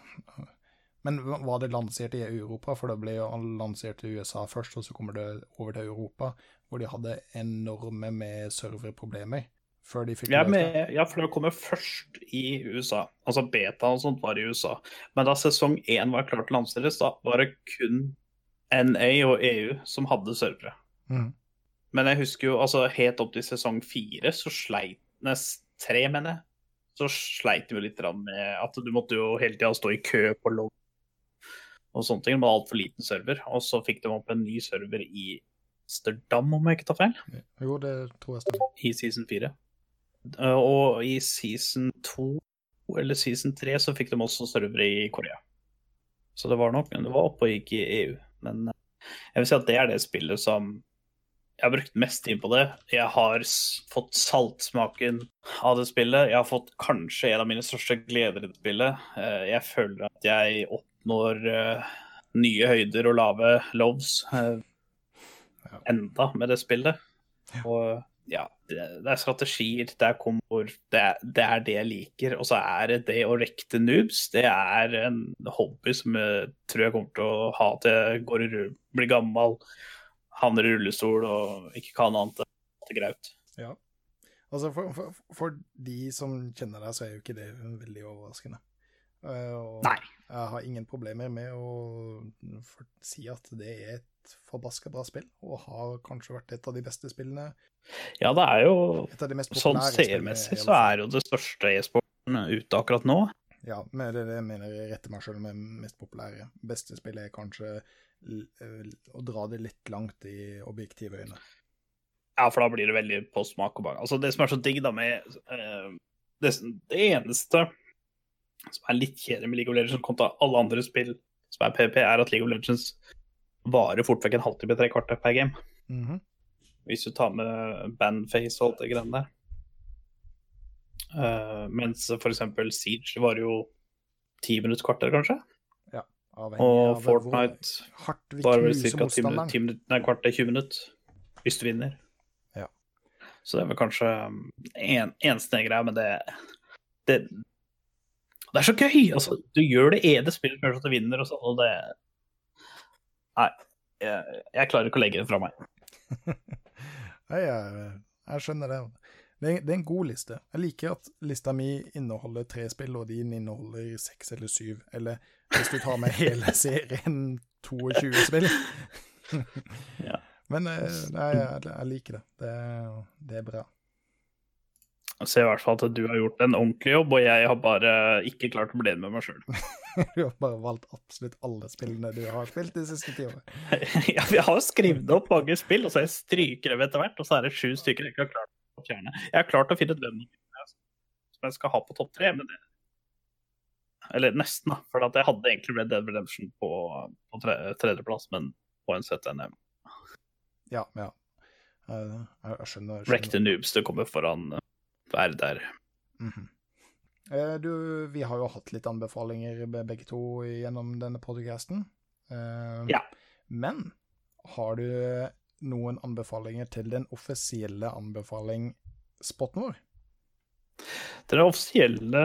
Men var det lansert i Europa? For det ble jo lansert i USA først, og så kommer det over til Europa, hvor de hadde enorme med serverproblemer før de fikk
Ja, med, ja, for det kommer først i USA. Altså beta og sånt var i USA. Men da sesong én var klar til da var det kun NA og EU som hadde servere.
Mm.
Men jeg husker jo, altså helt opp til sesong fire, så sleit nest tre, mener jeg. Så sleit de jo litt med at du måtte jo hele tida stå i kø på logg og sånne ting. Det var altfor liten server. Og så fikk de opp en ny server i Amsterdam, om jeg ikke tar feil,
Jo, det tror jeg stemmer.
i season fire. Eh, Og i season to eller season tre så fikk de også servere i Korea. Så det var nok det var oppe og gikk i EU. Men eh, jeg vil si at det er det spillet som jeg har brukt mest tid på det. Jeg har fått saltsmaken av det spillet. Jeg har fått kanskje en av mine største gleder i det spillet. Eh, Jeg føler at jeg oppnår nye høyder og lave loves enda med det spillet. Og ja, det, det er strategier, det er komfort, det det er det jeg liker. Og så er det det å rekte noobs. Det er en hobby som jeg tror jeg kommer til å ha til jeg går blir gammel, havner i rullestol og ikke kan annet enn graut.
Altså, for, for, for de som kjenner deg, så er jo ikke det veldig overraskende. Uh, og
Nei.
Jeg har ingen problemer med å si at det er et forbaska bra spill, og har kanskje vært et av de beste spillene.
Ja, det er jo
Et av de mest
Sånn seermessig så er jo det største e-sporten ute akkurat nå.
Ja, men det er det jeg mener jeg retter meg sjøl med mest populære. Beste spillet er kanskje eh, å dra det litt langt i objektive øyne.
Ja, for da blir det veldig på smak og behag. Altså, det som er så digg da med uh, det, det eneste som er litt kjedelig med League of Legends kontra alle andre spill som er PVP, er at League of Legends varer fort vekk en halvtime, tre kvarter per game.
Mhm.
Hvis du tar med bandface og alt det greiene der. Uh, mens eksempel Siege var jo ti minutter kvarter, kanskje.
Avhengig
Og
av
Fortnite
varer
var vel ca. minutter, ti minutter, nei, kvarter, 20 minutter. Hvis du vinner.
Ja.
Så det er vel kanskje um, en, eneste greia, men det, det Det er så gøy! Altså, du gjør det ene spillet gjør at du vinner, og sånn, og det Nei. Jeg, jeg klarer ikke å legge det fra meg.
Nei, jeg, jeg skjønner det. det. er- er en god liste. Jeg liker at lista mi inneholder tre spill, og din inneholder seks eller syv. Eller hvis du tar med hele serien 22 spill.
Ja.
Men eh, nei, jeg, jeg liker det. det. Det er bra.
Jeg ser i hvert fall at du har gjort en ordentlig jobb, og jeg har bare ikke klart å bli med meg sjøl.
Du har bare valgt absolutt alle spillene du har spilt de siste ti årene.
ja, vi har skrevet opp mange spill, og så har jeg stryker dem etter hvert, og så er det sju stykker jeg ikke har klart å fjerne. Jeg har klart å finne et venn som jeg skal ha på topp tre, men det Eller nesten, da. For jeg hadde egentlig Red Dead Redemption på, på tre, tredjeplass, men på en ZNM.
Ja, ja. Jeg, jeg, jeg skjønner. Skjønner.
Rekte Noobs, det kommer foran hver der.
Mhm. Eh, du, vi har jo hatt litt anbefalinger be- begge to gjennom denne podcasten. Eh,
Ja.
Men har du noen anbefalinger til den offisielle anbefalingsspotten vår?
Den offisielle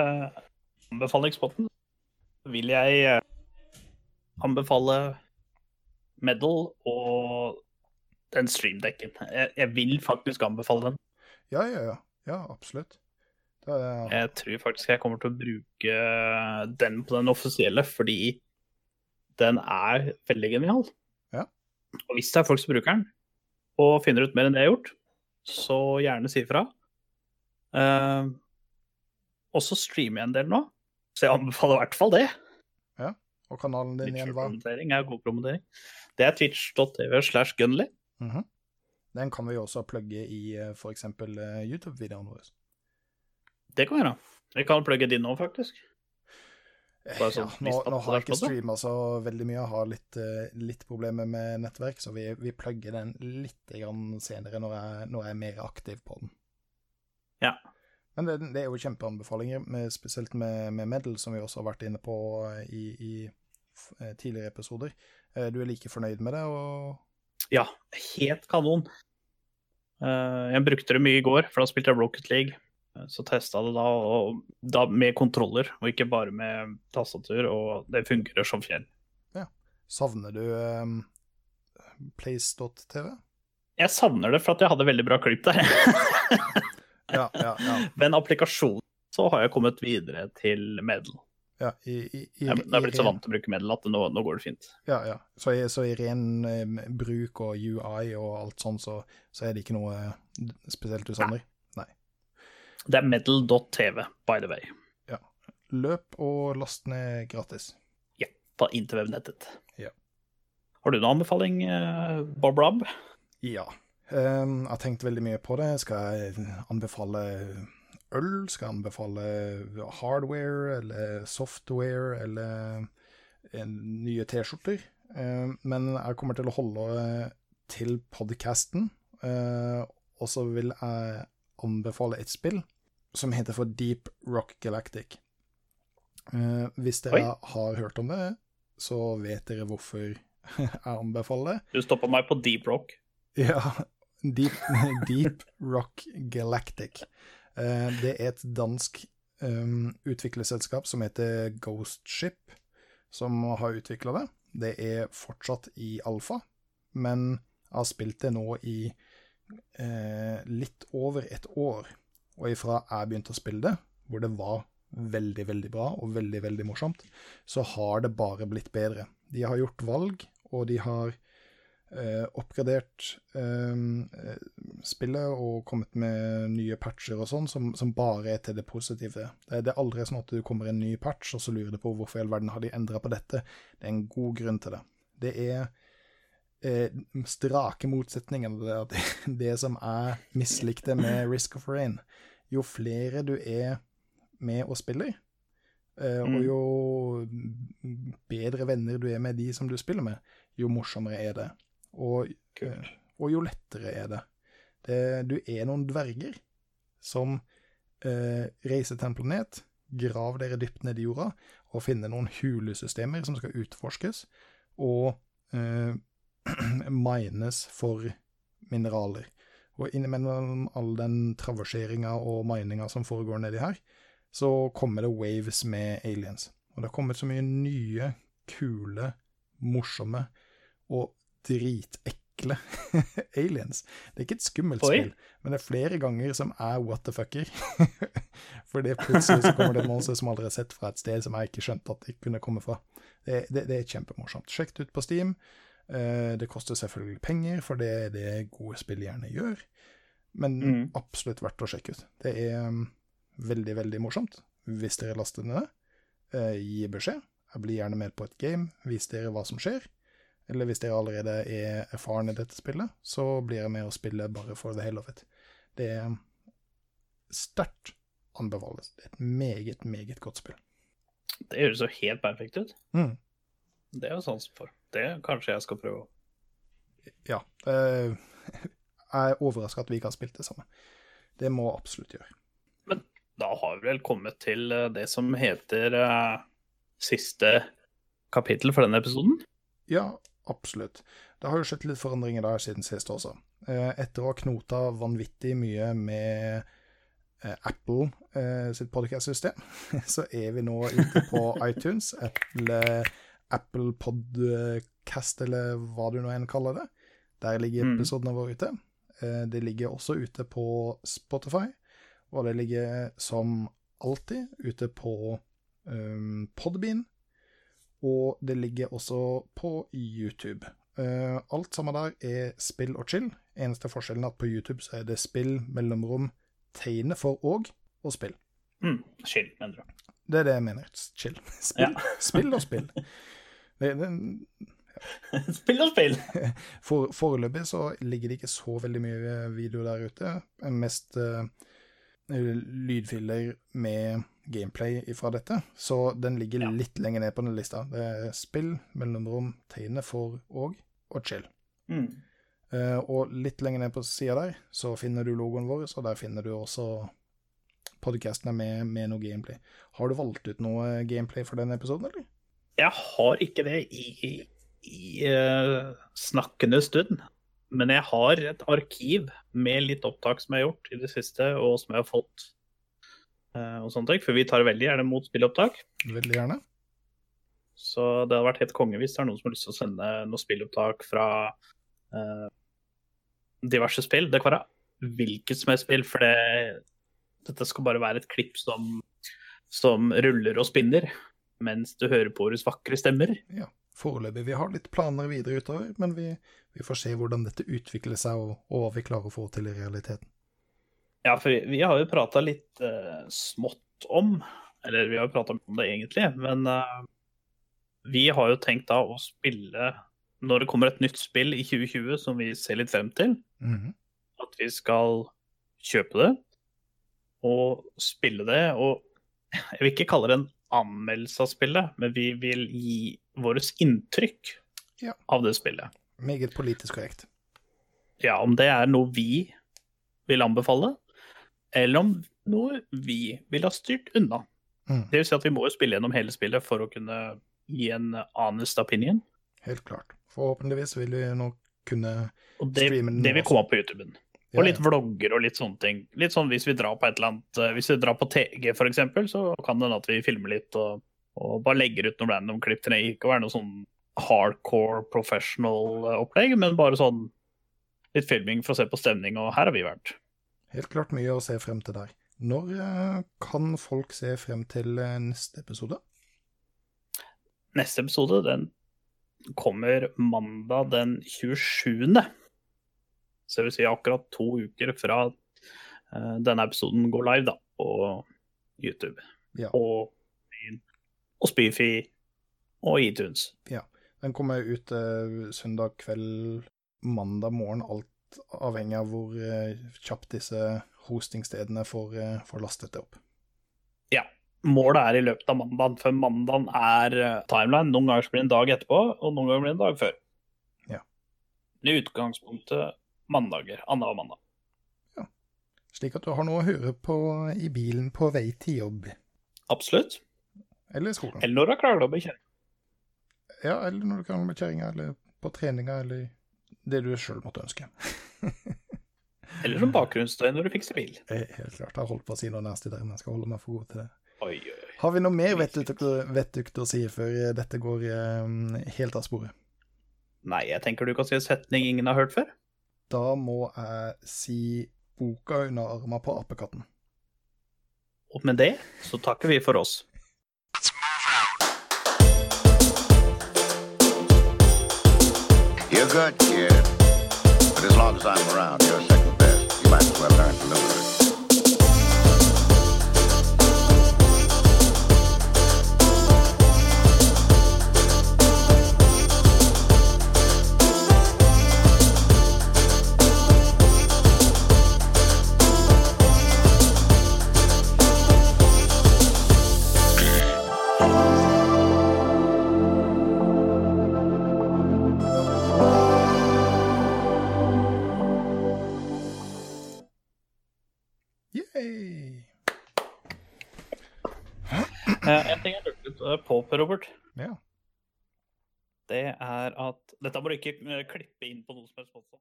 anbefalingsspotten vil jeg eh, anbefale Medal og den streamdekken. Jeg, jeg vil faktisk anbefale den.
Ja, ja, ja. Ja, absolutt. Det er,
Jeg tror faktisk jeg kommer til å bruke den på den offisielle, fordi den er veldig genial.
Ja.
Og hvis det er folk som bruker den, og finner ut mer enn det jeg har gjort, så gjerne si ifra. Uh, og så streamer jeg en del nå, så jeg anbefaler i hvert fall det.
Ja, og kanalen din igjen var
Promotering er god promotering. Det er twitch.tv slash gunly.
Mhm. Den kan vi også plugge i f.eks. YouTube-videoen vår.
Det kan vi gjøre. Vi kan plugge din nå, faktisk. Sånn,
Ja, nå, nå har jeg ikke
på
streama så veldig mye, jeg har litt, eh, litt problemer med nettverk, så vi, vi plugger den litt senere når jeg, når jeg er mer aktiv på den.
Ja.
Men det, det er jo kjempeanbefalinger, med, spesielt med, med Medal, som vi også har vært inne på eh, i, i eh, tidligere episoder. Eh, Du er like fornøyd med det, og
Ja, helt kanon. Eh, jeg brukte det mye i går, for da spilte jeg Rocket League. Eh, Så testa det da, og da med kontroller, og ikke bare med tastatur, og det fungerer som fjell.
savner du um, Place.tv?
Jeg savner det for at jeg hadde veldig bra klipp der.
Ja, ja, ja.
Men applikasjonen så har jeg kommet videre til Medal.
Ja i, i, i,
Jeg er blitt så vant til å bruke Medal at nå, nå går det fint.
Ja, ja. Så i, så i ren eh, bruk og UI og alt sånn, så, så er det ikke noe spesielt spesielt du savner?
Det er medal.tv, by the way, Ja.
Løp og last ned gratis.
Ja, på interwebnettet.
Ja.
Har du noen anbefaling, eh, Bob Rob?
Ja. Um, jeg har tenkt veldig mye på det. Skal jeg anbefale øl? Skal jeg anbefale hardware eller software eller eh, nye T-skjorter? Um, men jeg kommer til å holde eh, til podcasten, eh, og så vil jeg anbefale et spill som heter for Deep Rock Galactic. Eh, hvis dere
Oi.
har hørt om det, så vet dere hvorfor jeg anbefaler det.
Du stoppa meg på Deep Rock.
Ja, Deep, Deep Rock Galactic. Eh, det er et dansk um, utviklerselskap som heter Ghost Ship, som har utvikla det. Det er fortsatt i alfa, men jeg har spilt det nå i eh, litt over et år. Og ifra jeg begynte å spille det, hvor det var veldig, veldig bra og veldig, veldig morsomt, så har det bare blitt bedre. De har gjort valg, og de har eh, oppgradert eh, spillet og kommet med nye patcher og sånn, som, som bare er til det positive. Det, det er aldri sånn at du kommer en ny patch, og så lurer du på hvorfor i all verden har de endra på dette. Det er en god grunn til det. Det er eh, strake motsetninger til det, det som jeg mislikte med Risk of Rain. Jo flere du er med og spiller, eh, og
Mm.
jo bedre venner du er med de som du spiller med, jo morsommere er det. Og, eh, og jo lettere er det. det. Du er noen dverger som eh, reiser til en planet, grav dere dypt ned i jorda, og finner noen hulesystemer som skal utforskes, og eh, mines for mineraler. Og innimellom all den traverseringa og mininga som foregår nedi her, så kommer det waves med aliens. Og det har kommet så mye nye, kule, morsomme og dritekle aliens. Det er ikke et skummelt
Oi.
spill, men det er flere ganger som er what the fucker. Fordi plutselig så kommer det et monster som aldri har sett fra et sted som jeg ikke skjønte at det kunne komme fra. Det, det, det er kjempemorsomt. Sjekk det ut på Steam. Eh, Det koster selvfølgelig penger, for det er det gode spill gjerne gjør. Men
Mm.
absolutt verdt å sjekke ut. Det er um, veldig, veldig morsomt. Hvis dere laster ned det, eh, gi beskjed. Jeg blir gjerne med på et game. Vis dere hva som skjer. Eller hvis dere allerede er erfaren i dette spillet, så blir jeg med å spille bare for the hell of it. Det er sterkt anbefales. Det er et meget, meget godt spill.
Det høres jo helt perfekt ut.
Mm.
Det er jo sansen for. Det kanskje jeg skal prøve.
Ja. Øh, jeg er overraska at vi ikke har spilt det samme. Det må absolutt gjøre.
Men Da har vi vel kommet til eh, det som heter uh, siste kapittel for denne episoden.
Ja, absolutt. Det har jo skjedd litt forandringer der siden sist også. Eh, Etter å ha knota vanvittig mye med eh, Apple eh, sitt podcast-system, så er vi nå ute på iTunes, Apple, Apple Podcast, eller hva du nå enn kaller det. Der ligger
Mm.
episodene våre ute. Det ligger også ute på Spotify, Og det ligger som alltid ute på um, Podbean, og det ligger også på YouTube. Eh, alt sammen der er spill og chill. Eneste forskjellen er at på YouTube så er det spill, mellomrom, tegne for og og spill.
Mm, chill, mener du.
Det er det jeg mener. Chill. Spill, spill og spill. Det, det,
Spill og spill!
For, foreløpig så ligger det ikke så veldig mye video der ute. Mest uh, lydfiller med gameplay fra dette, så den ligger
Ja.
litt lenger ned på den lista. Det er spill, mellomrom, tegne for og og chill.
Mm.
Uh, og litt lenger ned på sida der så finner du logoen vår, og der finner du også podcastene med, med noe gameplay. Har du valgt ut noe gameplay for denne episoden, eller?
Jeg har ikke det i, i uh, snakkende stund. Men jeg har et arkiv med litt opptak som jeg har gjort i det siste, og som jeg har fått. Eh, og ting, For vi tar veldig gjerne mot spillopptak.
Veldig gjerne.
Så det hadde vært helt konge hvis det er noen som har lyst til å sende noe spillopptak fra uh, diverse spill. Det kan være hvilket som helst spill, for det, dette skal bare være et klipp som, som ruller og spinner mens du hører på våre vakre stemmer.
Ja, Foreløpig. Vi har litt planer videre utover, men vi, vi får se hvordan dette utvikler seg, og, og hva vi klarer å få til i realiteten.
Ja, for vi har jo prata litt uh, smått om, eller vi har jo prata om det egentlig, men uh, vi har jo tenkt da å spille når det kommer et nytt spill i 2020 som vi ser litt frem til.
Mhm.
at vi skal kjøpe det og spille det. Og jeg vil ikke kalle det en anmeldelse av spillet, men vi vil gi vårt inntrykk
Ja.
av det spillet.
Meget politisk korrekt.
Ja, om det er noe vi vil anbefale, eller om noe vi vil ha styrt unna.
Mm.
Det vil si at vi må jo spille gjennom hele spillet for å kunne gi en honest opinion.
Helt klart. Forhåpentligvis vil vi nå kunne
Og det,
Streame den
det vil komme opp på YouTuben. Og litt
ja.
vlogger og litt sånne ting. Litt sånn hvis vi drar på et eller annet eh, Hvis vi drar på TG for eksempel, så kan det hende at vi filmer litt og, og bare legger ut noen random klipp. Det trenger ikke å være noe sånn hardcore professional eh, opplegg, men bare sånn litt filming for å se på stemning, og her har vi vært.
Helt klart mye å se frem til der. Når eh, kan folk se frem til eh, neste episode?
Neste episode den kommer mandag den 27. Så det vil si akkurat to uker fra eh, denne episoden går live da, på YouTube.
Ja.
Og, og Spyfi og iTunes. Ja.
Den kommer ut eh, søndag kveld, mandag morgen, alt avhengig av hvor eh, kjapt disse hostingstedene får, eh, får lastet det opp.
Ja. Målet er i løpet av mandagen, for mandagen er eh, timeline. Noen ganger blir det en dag etterpå, og noen ganger blir det en dag før.
Ja.
I utgangspunktet mandager. Annenhver mandag.
Slik at du har noe å høre på i bilen på vei til jobb.
Absolutt.
Eller i skolen.
Eller når du har krangla med kjerringa.
Ja, eller når du kan med kjerringa, eller på treninga, eller det du sjøl måtte ønske.
Eller som bakgrunnsstøy når du fikser bil.
Eh, Helt klart. Jeg har holdt på å si noe nasty der, men jeg skal holde meg for god til det.
Oi, oi, oi.
Har vi noe mer vettugt å- si før eh, dette går eh, helt av sporet?
Nei, jeg tenker du kan si en setning ingen har hørt før.
Da må jeg si boka under armen på apekatten.
Og med det så takker vi for oss.
You're good, kid. But as long as I'm around, you're second best. You might as well learn to live with
Det er at Dette må du ikke eh, klippe inn på noe som helst måte.